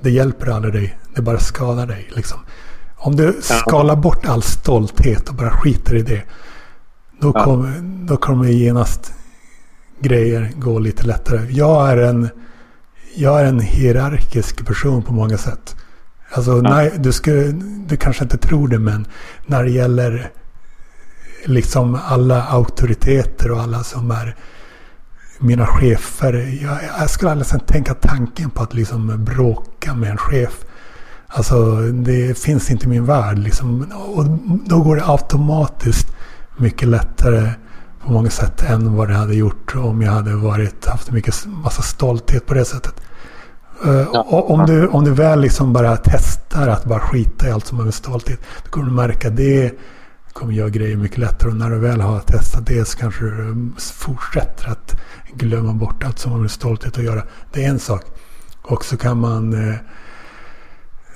Det hjälper aldrig dig. Det bara skadar dig. Liksom. Om du skalar bort all stolthet och bara skiter i det. Då, kommer, då kommer genast grejer gå lite lättare. Jag är en, jag är en hierarkisk person på många sätt. Alltså, nej, du, skulle, du kanske inte tror det, men när det gäller liksom alla auktoriteter och alla som är mina chefer. Jag, jag skulle aldrig tänka tanken på att liksom bråka med en chef. Alltså det finns inte i min värld. Liksom. Och då går det automatiskt mycket lättare på många sätt än vad det hade gjort om jag hade varit, haft mycket, massa stolthet på det sättet. Eh, ja. Och om, du, om du väl liksom bara testar att bara skita i allt som har med stolthet. Då kommer du märka det kommer göra grejer mycket lättare. Och när du väl har testat det så kanske du fortsätter att glömma bort allt som har med stolthet att göra. Det är en sak. Och så kan man eh,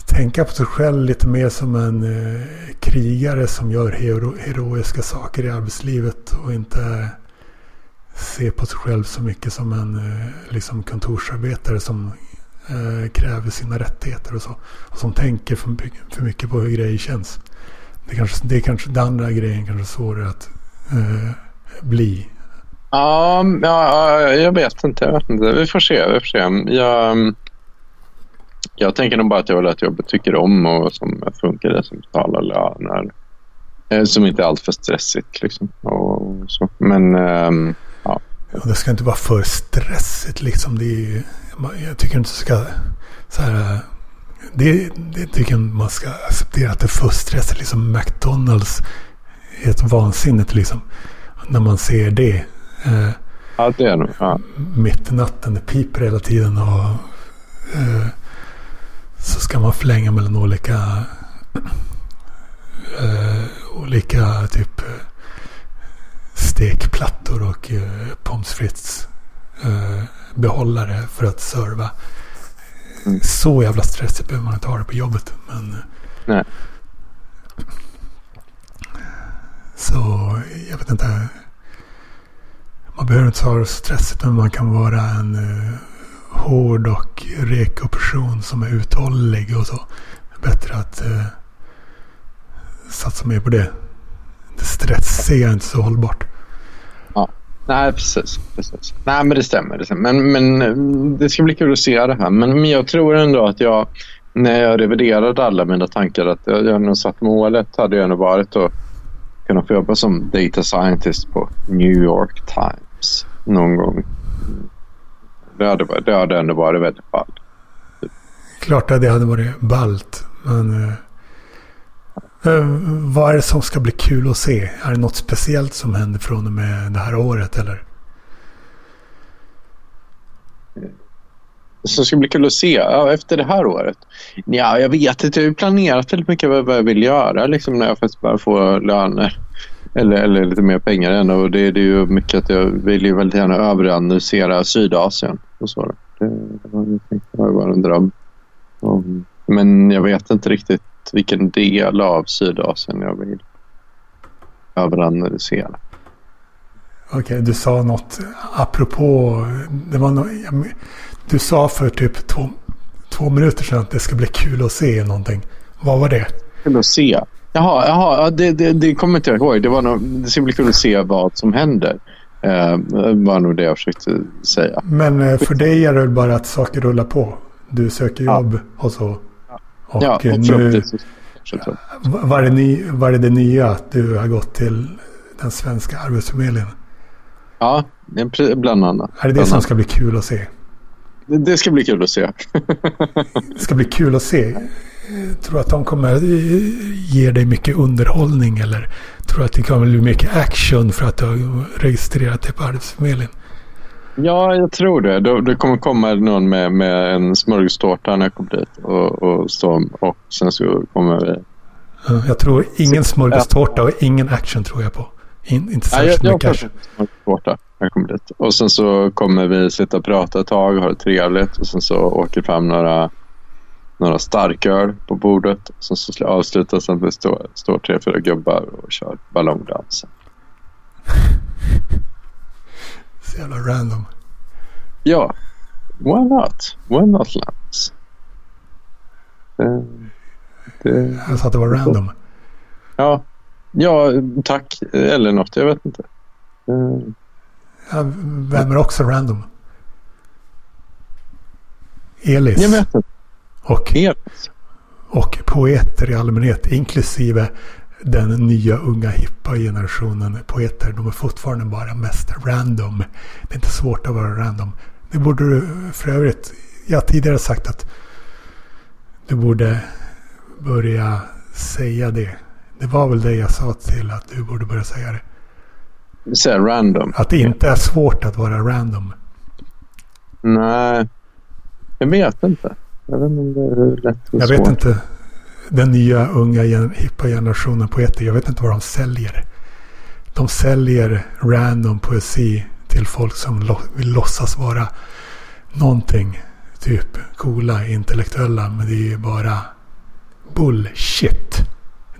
tänka på sig själv lite mer som en eh, krigare som gör hero, heroiska saker i arbetslivet och inte se på sig själv så mycket som en eh, liksom kontorsarbetare som eh, kräver sina rättigheter och så. Och som tänker för, för mycket på hur grejer känns. Det, kanske, det är kanske den andra grejen kanske svårare att eh, bli. Ja, ja, jag vet inte. Jag vet inte. Vi får se. Vi får se. Jag, jag tänker nog bara att jag vill att jobbet tycker om och som funkar det som betalar löner. Eh, som inte är alltför stressigt. Liksom. Och så. Men um, ja. Det ska inte vara för stressigt. Liksom. Det är, jag tycker inte det ska... Så här, det, det tycker jag man ska acceptera att det stressigt. Liksom McDonalds är ett vansinnigt liksom. När man ser det. Eh, ja, det är nog. Ja. Mitt i natten, det piper hela tiden. Och, eh, så ska man flänga mellan olika eh, olika typ eh, stekplattor och eh, pommes frites eh, behållare för att serva. Mm. Så jävla stressigt behöver man inte ha det på jobbet. Men, Nej. Så jag vet inte. Man behöver inte ha det stressigt men man kan vara en uh, hård och reko person som är uthållig och så. Bättre att uh, satsa mer på det. Det stressiga är inte så hållbart. Nej precis. precis. Nej men det stämmer. Det stämmer. Men, men eh, det ska bli kul att se det här. Men, men jag tror ändå att jag när jag reviderade alla mina tankar att jag, jag nog satt målet hade jag nog varit att kunna få jobba som data scientist på New York Times någon gång. Det hade, det hade ändå varit väldigt ballt. Klart att det hade varit ballt. Men eh, Eh, vad är det som ska bli kul att se? Är det något speciellt som händer från och med det här året eller? som ska bli kul att se ja, efter det här året? Ja, jag vet inte. Jag har planerat väldigt mycket vad jag vill göra liksom, när jag faktiskt börjar få löner. Eller, eller lite mer pengar än. Och det, det är ju mycket att jag vill ju väldigt gärna överanalysera Sydasien. Och så. Det, det var bara en dröm. Och, men jag vet inte riktigt vilken del av Sydasien jag vill överanalysera. Okej, okay, du sa något apropå... Det var no, du sa för typ två, två minuter sedan att det ska bli kul att se någonting. Vad var det? Kul att se? Jaha, jaha det, det, det kommer inte jag ihåg. Det, var nog, det ska bli kul att se vad som händer. Eh, var nog det jag försökte säga. Men eh, för dig är det bara att saker rullar på? Du söker jobb ja. och så? Och ja, och nu, var, det ny, var det det nya att du har gått till den svenska arbetsförmedlingen? Ja, är bland annat. Är det det som ska bli kul att se? Det, det ska bli kul att se. Det ska bli kul att se. Tror du att de kommer eh, ge dig mycket underhållning eller tror du att det kommer bli mycket action för att du har registrerat dig på Arbetsförmedlingen? Ja, jag tror det. Det, det kommer komma någon med, med en smörgåstårta när jag kommer dit. Och, och, stå, och sen så kommer vi... Ja, Jag tror ingen smörgåstårta och ingen action tror jag på. In, inte särskilt jag mycket action. smörgåstårta när jag kommer dit. Och sen så kommer vi sitta och prata ett tag, ha det trevligt. Och sen så åker fram några, några starköl på bordet. Och sen så avslutas det med att vi står, står tre, fyra gubbar och kör ballongdans. Så jävla random. Ja, why not? Why not Lance? Det, det, Jag sa att det var random. ja, ja, tack. Eller något, jag vet inte. Eh, Ja, vem är också random? Elis. Jag vet inte. Och, Helt. och poeter i allmänhet. Inklusive den nya unga hippa generationen poeter. De är fortfarande bara mest random. Det är inte svårt att vara random. Det borde du för övrigt. Jag har tidigare sagt att du borde börja säga det. Det var väl det jag sa till att du borde börja säga det. Här, random. Att det inte är svårt att vara random. Nej, jag vet inte. Jag vet inte hur lätt och Jag vet inte. Den nya unga hippa generationen poeter. Jag vet inte vad de säljer. De säljer random poesi till folk som vill låtsas vara någonting. Typ coola, intellektuella. Men det är ju bara bullshit.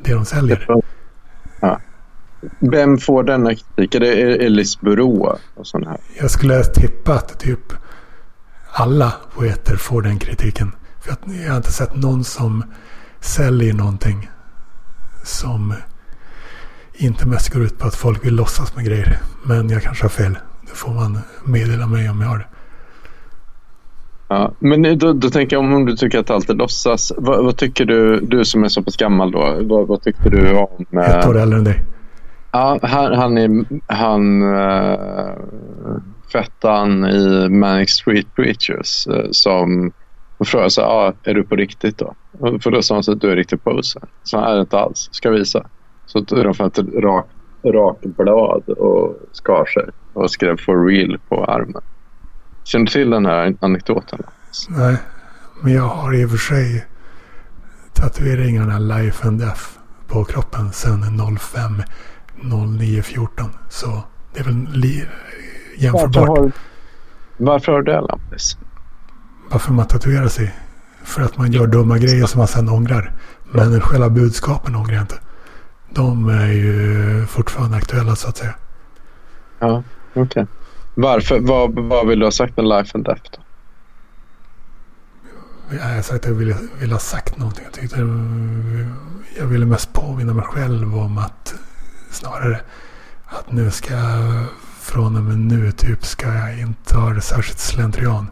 Det de säljer. Ja. Vem får denna kritik? Är det Elis Burå och sån här? Jag skulle tippa att typ alla poeter får den kritiken. För jag har inte sett någon som säljer någonting som inte mest går ut på att folk vill låtsas med grejer. Men jag kanske har fel. Det får man meddela mig om jag har det. Ja, men då, då tänker jag om du tycker att allt är låtsas. Vad, vad tycker du, du som är så pass gammal då, vad, vad tyckte du om... Ett eh, år äldre än dig. Ja, han, han är han uh, fettan i Manic Street Preachers uh, som och frågade så ah, är du på riktigt då? För då sa han så att du är riktigt poser. Så han är inte alls, ska visa. Så tog de fram ett rakt rak blad och skar sig och skrev for real på armen. Känner du till den här anekdoten? Nej, men jag har i och för sig tatueringarna Life and Death på kroppen sedan 05 09 14. Så det är väl Varför jämförbart. har, varför har du det Lampis? Varför man tatuerar sig? För att man gör dumma grejer som man sen ångrar. Men själva budskapen ångrar jag inte. De är ju fortfarande aktuella så att säga. Ja, okej. Varför? Vad, vad vill du ha sagt med life and death då? Jag har sagt att jag ville, ville ha sagt någonting. Jag, tyckte, jag ville mest påminna mig själv om att snarare att nu ska jag från och med nu typ ska jag inte ha det särskilt slentrian.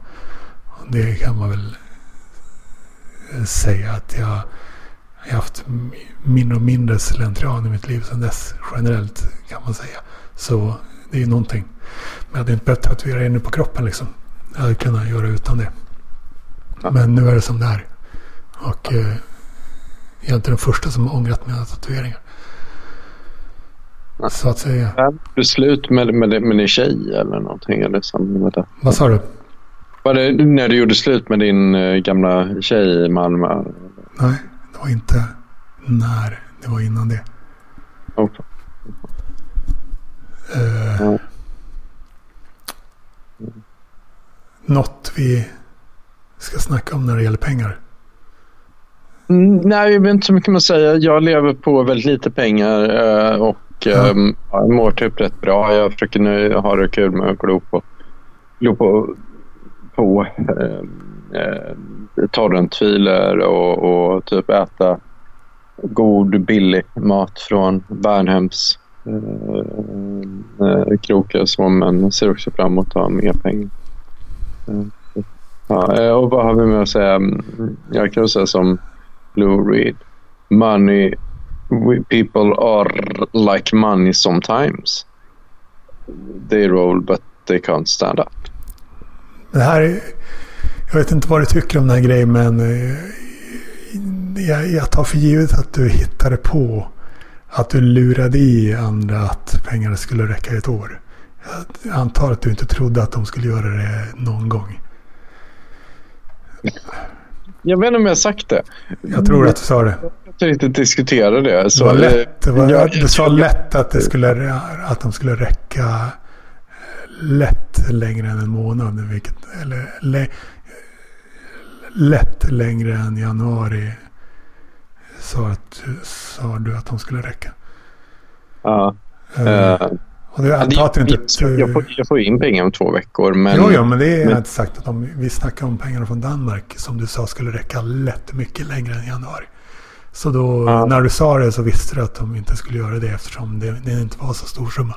Det kan man väl säga att jag jag har haft mindre och mindre slentrian i mitt liv sedan dess. Generellt kan man säga. Så det är ju någonting. Men jag hade inte behövt tatuera in det på kroppen liksom. Jag hade kunnat göra utan det. Men nu är det som det är. Och eh, jag är inte den första som har ångrat mina tatueringar. Så att säga. Är du slut med, med, med din tjej eller någonting? Eller med det? Vad sa du? Var det när du gjorde slut med din eh, gamla tjej i Malmö? Nej, det var inte när. Det var innan det. Okay. Eh, Ja. Något vi ska snacka om när det gäller pengar. Mm, nej, jag vet inte så mycket att säga. Jag lever på väldigt lite pengar eh, och Ja. ehm, jag mår typ rätt bra. Jag försöker nu ha det kul med att glo på, glo på, på ehm, eh, torrentfiler och, och typ äta god billig mat från Värnhems eh, eh krokar så men ser också fram emot att ha mer pengar. Ehm, ja, eh, och vad har vi med att säga? Mm, jag kan säga som Lou Reed. Money, people are like money sometimes. They roll but they can't stand up. Det här är, jag vet inte vad du tycker om den här grejen men eh, jag, jag tar för givet att du hittade på att du lurade i andra att pengarna skulle räcka i ett år. Jag antar att du inte trodde att de skulle göra det någon gång. Jag vet inte om jag har sagt det. Jag tror att du sa det. Jag inte riktigt diskutera det. Så, det var lätt. Det var, jag, du sa lätt att, det skulle, att de skulle räcka lätt längre än en månad. Vilket, eller lä, lätt längre än januari. Sa, att, sa du att de skulle räcka. Ja. Uh, och det, jag, det, inte, jag, får, jag får in pengar om två veckor. Men, jo, jo, men det är men, inte sagt att de, vi snackar om pengarna från Danmark som du sa skulle räcka lätt mycket längre än januari. Så då, ja. när du sa det så visste du att de inte skulle göra det eftersom det, det inte var så stor summa.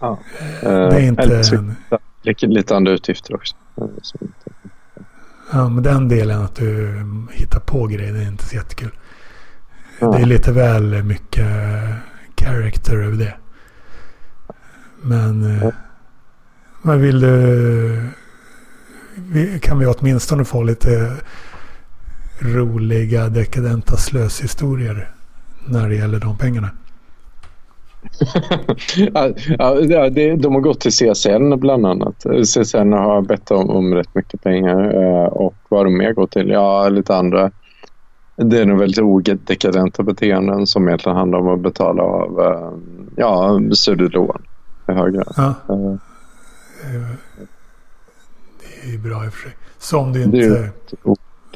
Ja. Det är inte... En, lite, lite andra utgifter också. Ja, men den delen att du hittar på grejer, det är inte så jättekul. Ja. Det är lite väl mycket character över det. Men, ja. men vill du... Kan vi åtminstone få lite roliga dekadenta slöshistorier när det gäller de pengarna? Ja, det, de har gått till CSN bland annat. CSN har bett om, om rätt mycket pengar eh, och vad de mer går till? Ja, lite andra. Det är nog väldigt odekadenta beteenden som egentligen handlar om att betala av eh, ja, studielån i högre. Ja. Uh, det är bra i och för sig. Som du inte...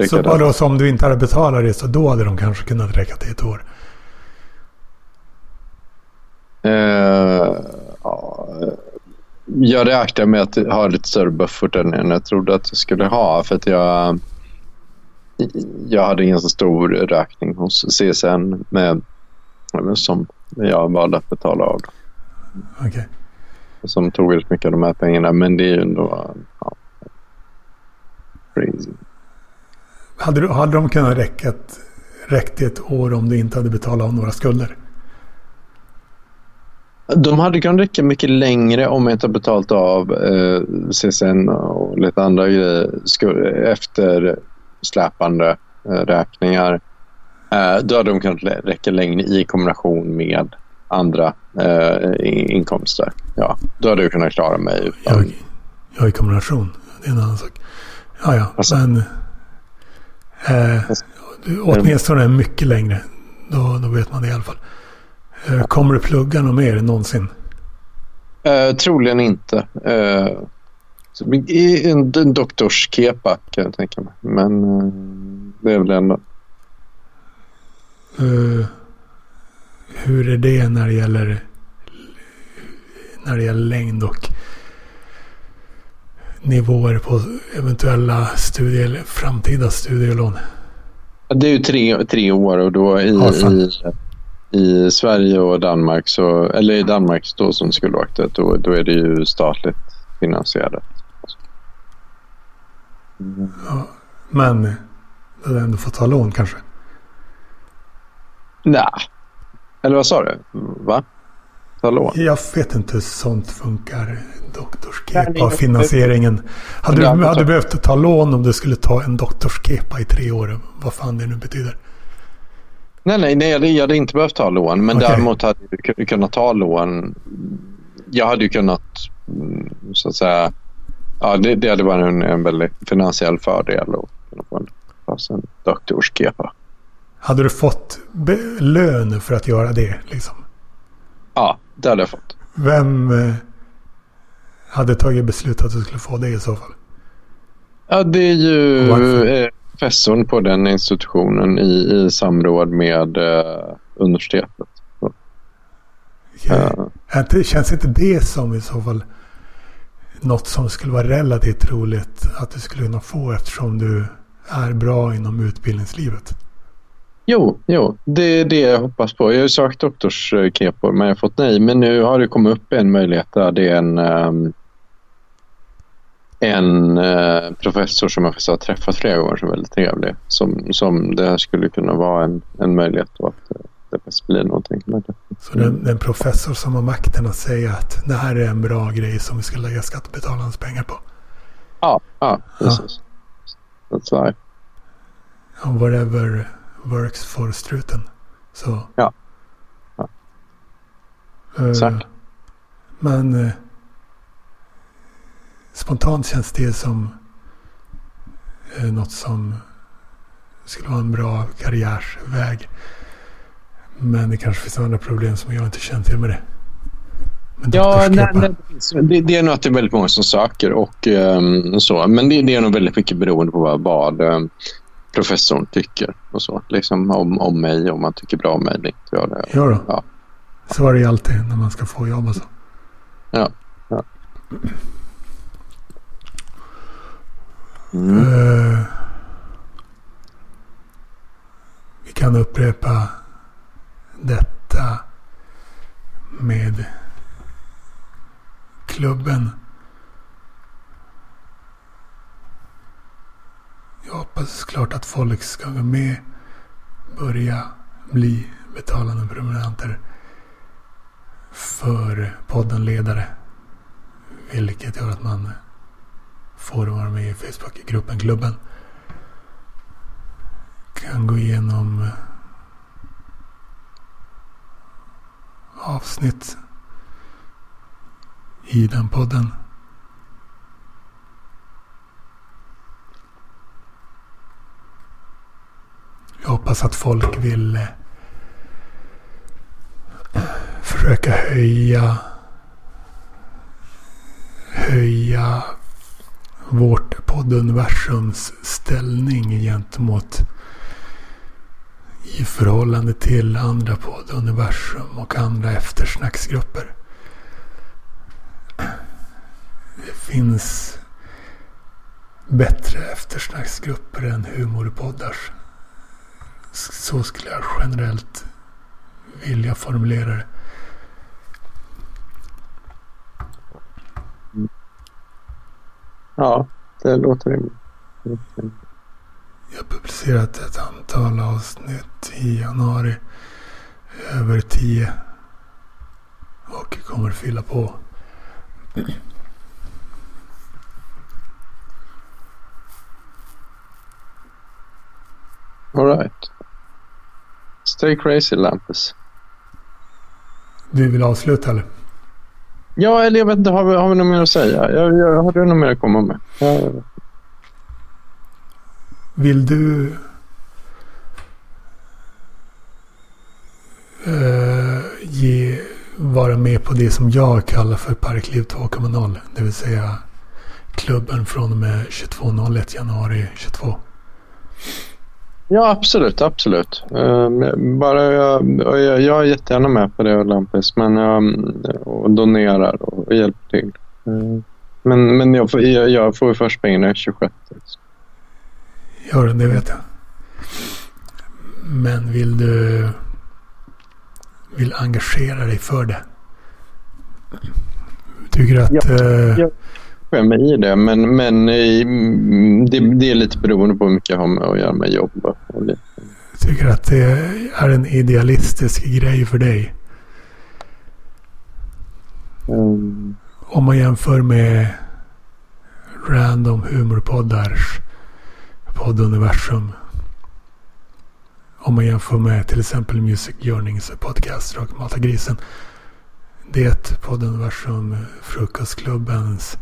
Så vadå, som du inte hade betalat det så då hade de kanske kunnat räcka till ett år? Uh, ja, jag räknar med att ha lite större buffert än jag trodde att jag skulle ha. För att jag, jag hade ingen så stor räkning hos CSN med, som jag valde att betala av. Okay. Som tog väldigt mycket av de här pengarna. Men det är ju ändå ja, crazy. Hade, hade de kunnat räcka räckt ett år om du inte hade betalat av några skulder? De hade kunnat räcka mycket längre om jag inte betalat av eh, CSN och lite andra grejer efter släpande eh, räkningar. Eh, då hade de kunnat räcka längre i kombination med andra eh, inkomster. Ja, då hade jag kunnat klara mig utan... Ja, ja, i kombination. Det är en annan sak. Ja, ja, alltså, men... Eh, åtminstone mycket längre. Då, då vet man det i alla fall. Eh, kommer du plugga något mer någonsin? Uh, troligen inte. Uh, en, en doktorskepa kan jag tänka mig. Men uh, det är väl ändå. Uh, hur är det när det gäller när det gäller längd och nivåer på eventuella studier, framtida studielån? Det är ju tre, tre år och då i, i i Sverige och Danmark, så, eller i Danmark då som skulle vara aktuellt, då, då är det ju statligt finansierat. Mm. Ja, men du ändå fått ta lån kanske? Nej. Eller vad sa du? Va? Ta lån? Jag vet inte hur sånt funkar. Doktorskepa, finansieringen. Hade du, hade du behövt ta lån om du skulle ta en doktorskepa i tre år? Vad fan det nu betyder? Nej, nej, nej, jag hade inte behövt ta lån. Men okay. däremot hade jag kunnat ta lån. Jag hade ju kunnat, mm, så att säga, ja, det, det hade varit en, en väldigt finansiell fördel att kunna få en, alltså en doktorskepa. Hade du fått lön för att göra det? Liksom? Ja, det hade jag fått. Vem eh, hade tagit beslut att du skulle få det i så fall? Ja, det är ju professorn på den institutionen i, i samråd med eh, universitetet. Okay. Uh, känns inte det som i så fall något som skulle vara relativt troligt att du skulle kunna få eftersom du är bra inom utbildningslivet? Jo, jo, det är det jag hoppas på. Jag har sökt doktorskepor men jag har fått nej. Men nu har det kommit upp en möjlighet där det är en um, en eh, professor som jag har träffat flera gånger som är väldigt trevlig. Som, som det här skulle kunna vara en, en möjlighet då att eh, det faktiskt blir någonting. Så det är en professor som har makten att säga att det här är en bra grej som vi ska lägga skattebetalarnas pengar på? Ja, ja precis. Ja. That's right. And whatever works for struten. Så. Ja. ja. Uh, Exakt. Men uh, spontant känns det som uh, något som skulle vara en bra karriärsväg. Men det kanske finns andra problem som jag inte känner till med det. Ja, nej, nej, det, det, är nog att det är väldigt många som söker och um, så. Men det, det, är nog väldigt mycket beroende på vad, vad um, professorn tycker och så. Liksom om, om mig, om man tycker bra om mig. Inte jag det. Ja, då. ja. Så är det ju alltid när man ska få jobb och så. Ja. ja. Mm. Uh, vi kan upprepa detta med klubben. Jag hoppas klart att folk ska gå med, börja bli betalande prenumeranter för podden Ledare. Vilket gör att man får vara med i Facebookgruppen Klubben. Kan gå igenom eh, avsnitt i den podden. Jag hoppas att folk vill eh, försöka höja höja vårt podduniversums ställning gentemot i förhållande till andra podduniversum och andra eftersnacksgrupper. Det finns bättre eftersnacksgrupper än humorpoddars. Så skulle jag generellt vilja formulera det. Ja, det låter rimligt. Jag har publicerat ett antal avsnitt i januari. Över tio. Och kommer fylla på. Alright. Stay crazy Lampus. Du vill avsluta eller? Ja, eller jag vet inte. Har vi, har vi något mer att säga? Jag, jag, har du något mer att komma med? Jag... Vill du uh, ge, vara med på det som jag kallar för Parkliv 2.0? Det vill säga klubben från och med 22.01 januari 22. Ja, absolut. absolut. Uh, bara jag, jag, jag är jättegärna med på det, Lampis, men, uh, och donerar och hjälper till. Uh, men men jag, får, jag, jag får först pengarna 26. Gör den, det vet jag. Men vill du vill engagera dig för det? Tycker du att... Ja, uh, jag mig i det, men, men i, det, det, är lite beroende på hur mycket jag har med att göra med jobb. Lite. Tycker att det är en idealistisk grej för dig? Mm. Om man jämför med random humorpoddars podduniversum. Om man jämför med till exempel Music Yearnings podcast och Mata grisen. Det podduniversum, Frukostklubbens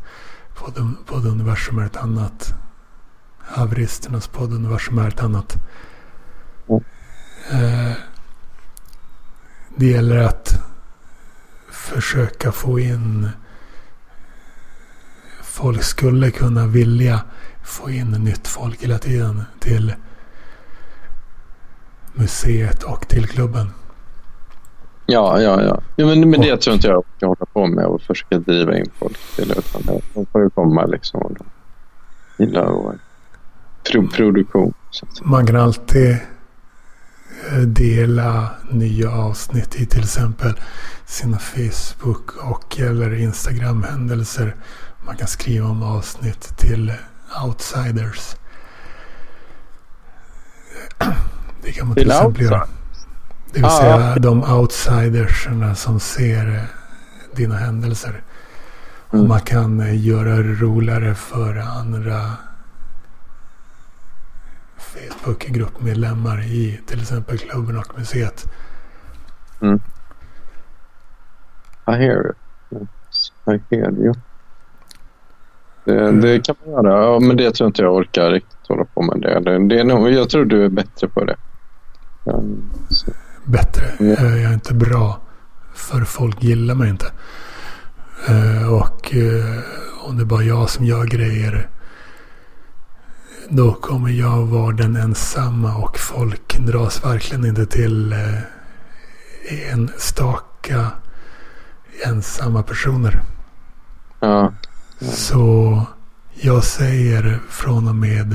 podduniversum är ett annat. Haveristernas podduniversum är ett annat. Mm. Eh, det gäller att försöka få in folk skulle kunna vilja få in nytt folk hela tiden till museet och till klubben. Ja, ja, ja. ja men, men det tror inte jag ska hålla på med och försöka driva in folk till. Utan de får ju komma liksom och gilla och pro produktion. Man kan alltid eh, dela nya avsnitt i till exempel sina Facebook och eller Instagram-händelser. Man kan skriva om avsnitt till outsiders. Det kan man till, till exempel göra. Det vill säga de outsidersarna som ser eh, dina händelser. Mm. Och man kan eh, göra det roligare för andra Facebook-gruppmedlemmar i till exempel klubben och museet. Mm. I hear it. I hear you. Det, mm. det, kan man göra, ja, men det tror inte jag orkar riktigt hålla på med. Det. Det, det är nog, jag tror du är bättre på det. Um, bättre? Mm. Jag är inte bra. För folk gillar mig inte. Uh, och uh, om det är bara jag som gör grejer då kommer jag vara den ensamma och folk dras verkligen inte till eh, enstaka ensamma personer. Ja. Så jag säger från och med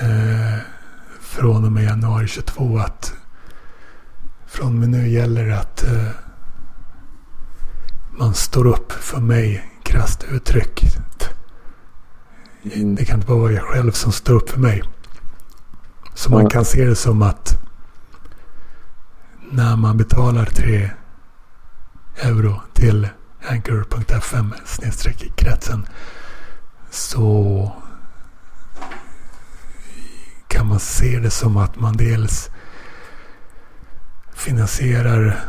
eh, från och med januari 22 att från och med nu gäller det att eh, man står upp för mig krasst uttryckt. Det kan inte bara vara jag själv som står upp för mig. Så man kan se det som att när man betalar 3 euro till anchor.fm kretsen så kan man se det som att man dels finansierar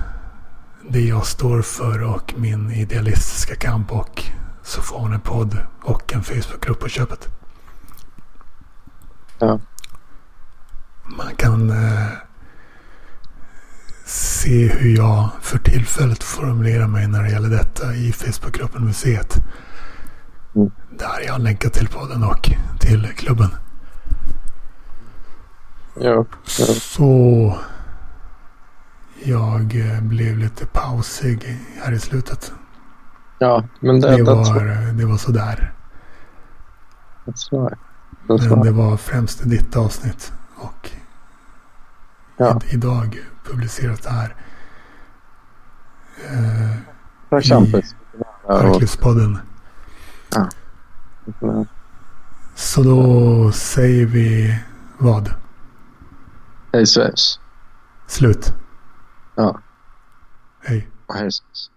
det jag står för och min idealistiska kamp och så får hon en podd och en Facebookgrupp på köpet. Ja. Man kan eh, se hur jag för tillfället formulerar mig när det gäller detta i Facebookgruppen Museet. Mm. Där jag länkat till podden och till klubben. Ja, ja. Så jag eh, blev lite pausig här i slutet. Ja, men det, det, var, det var sådär. That's right. That's men det var främst ditt avsnitt. Och ja. idag publiceras det här. Eh, Champis. Arklivspodden. Ja. Så då säger vi vad? Hej svejs. Slut. Ja. Hej. Hej svejs.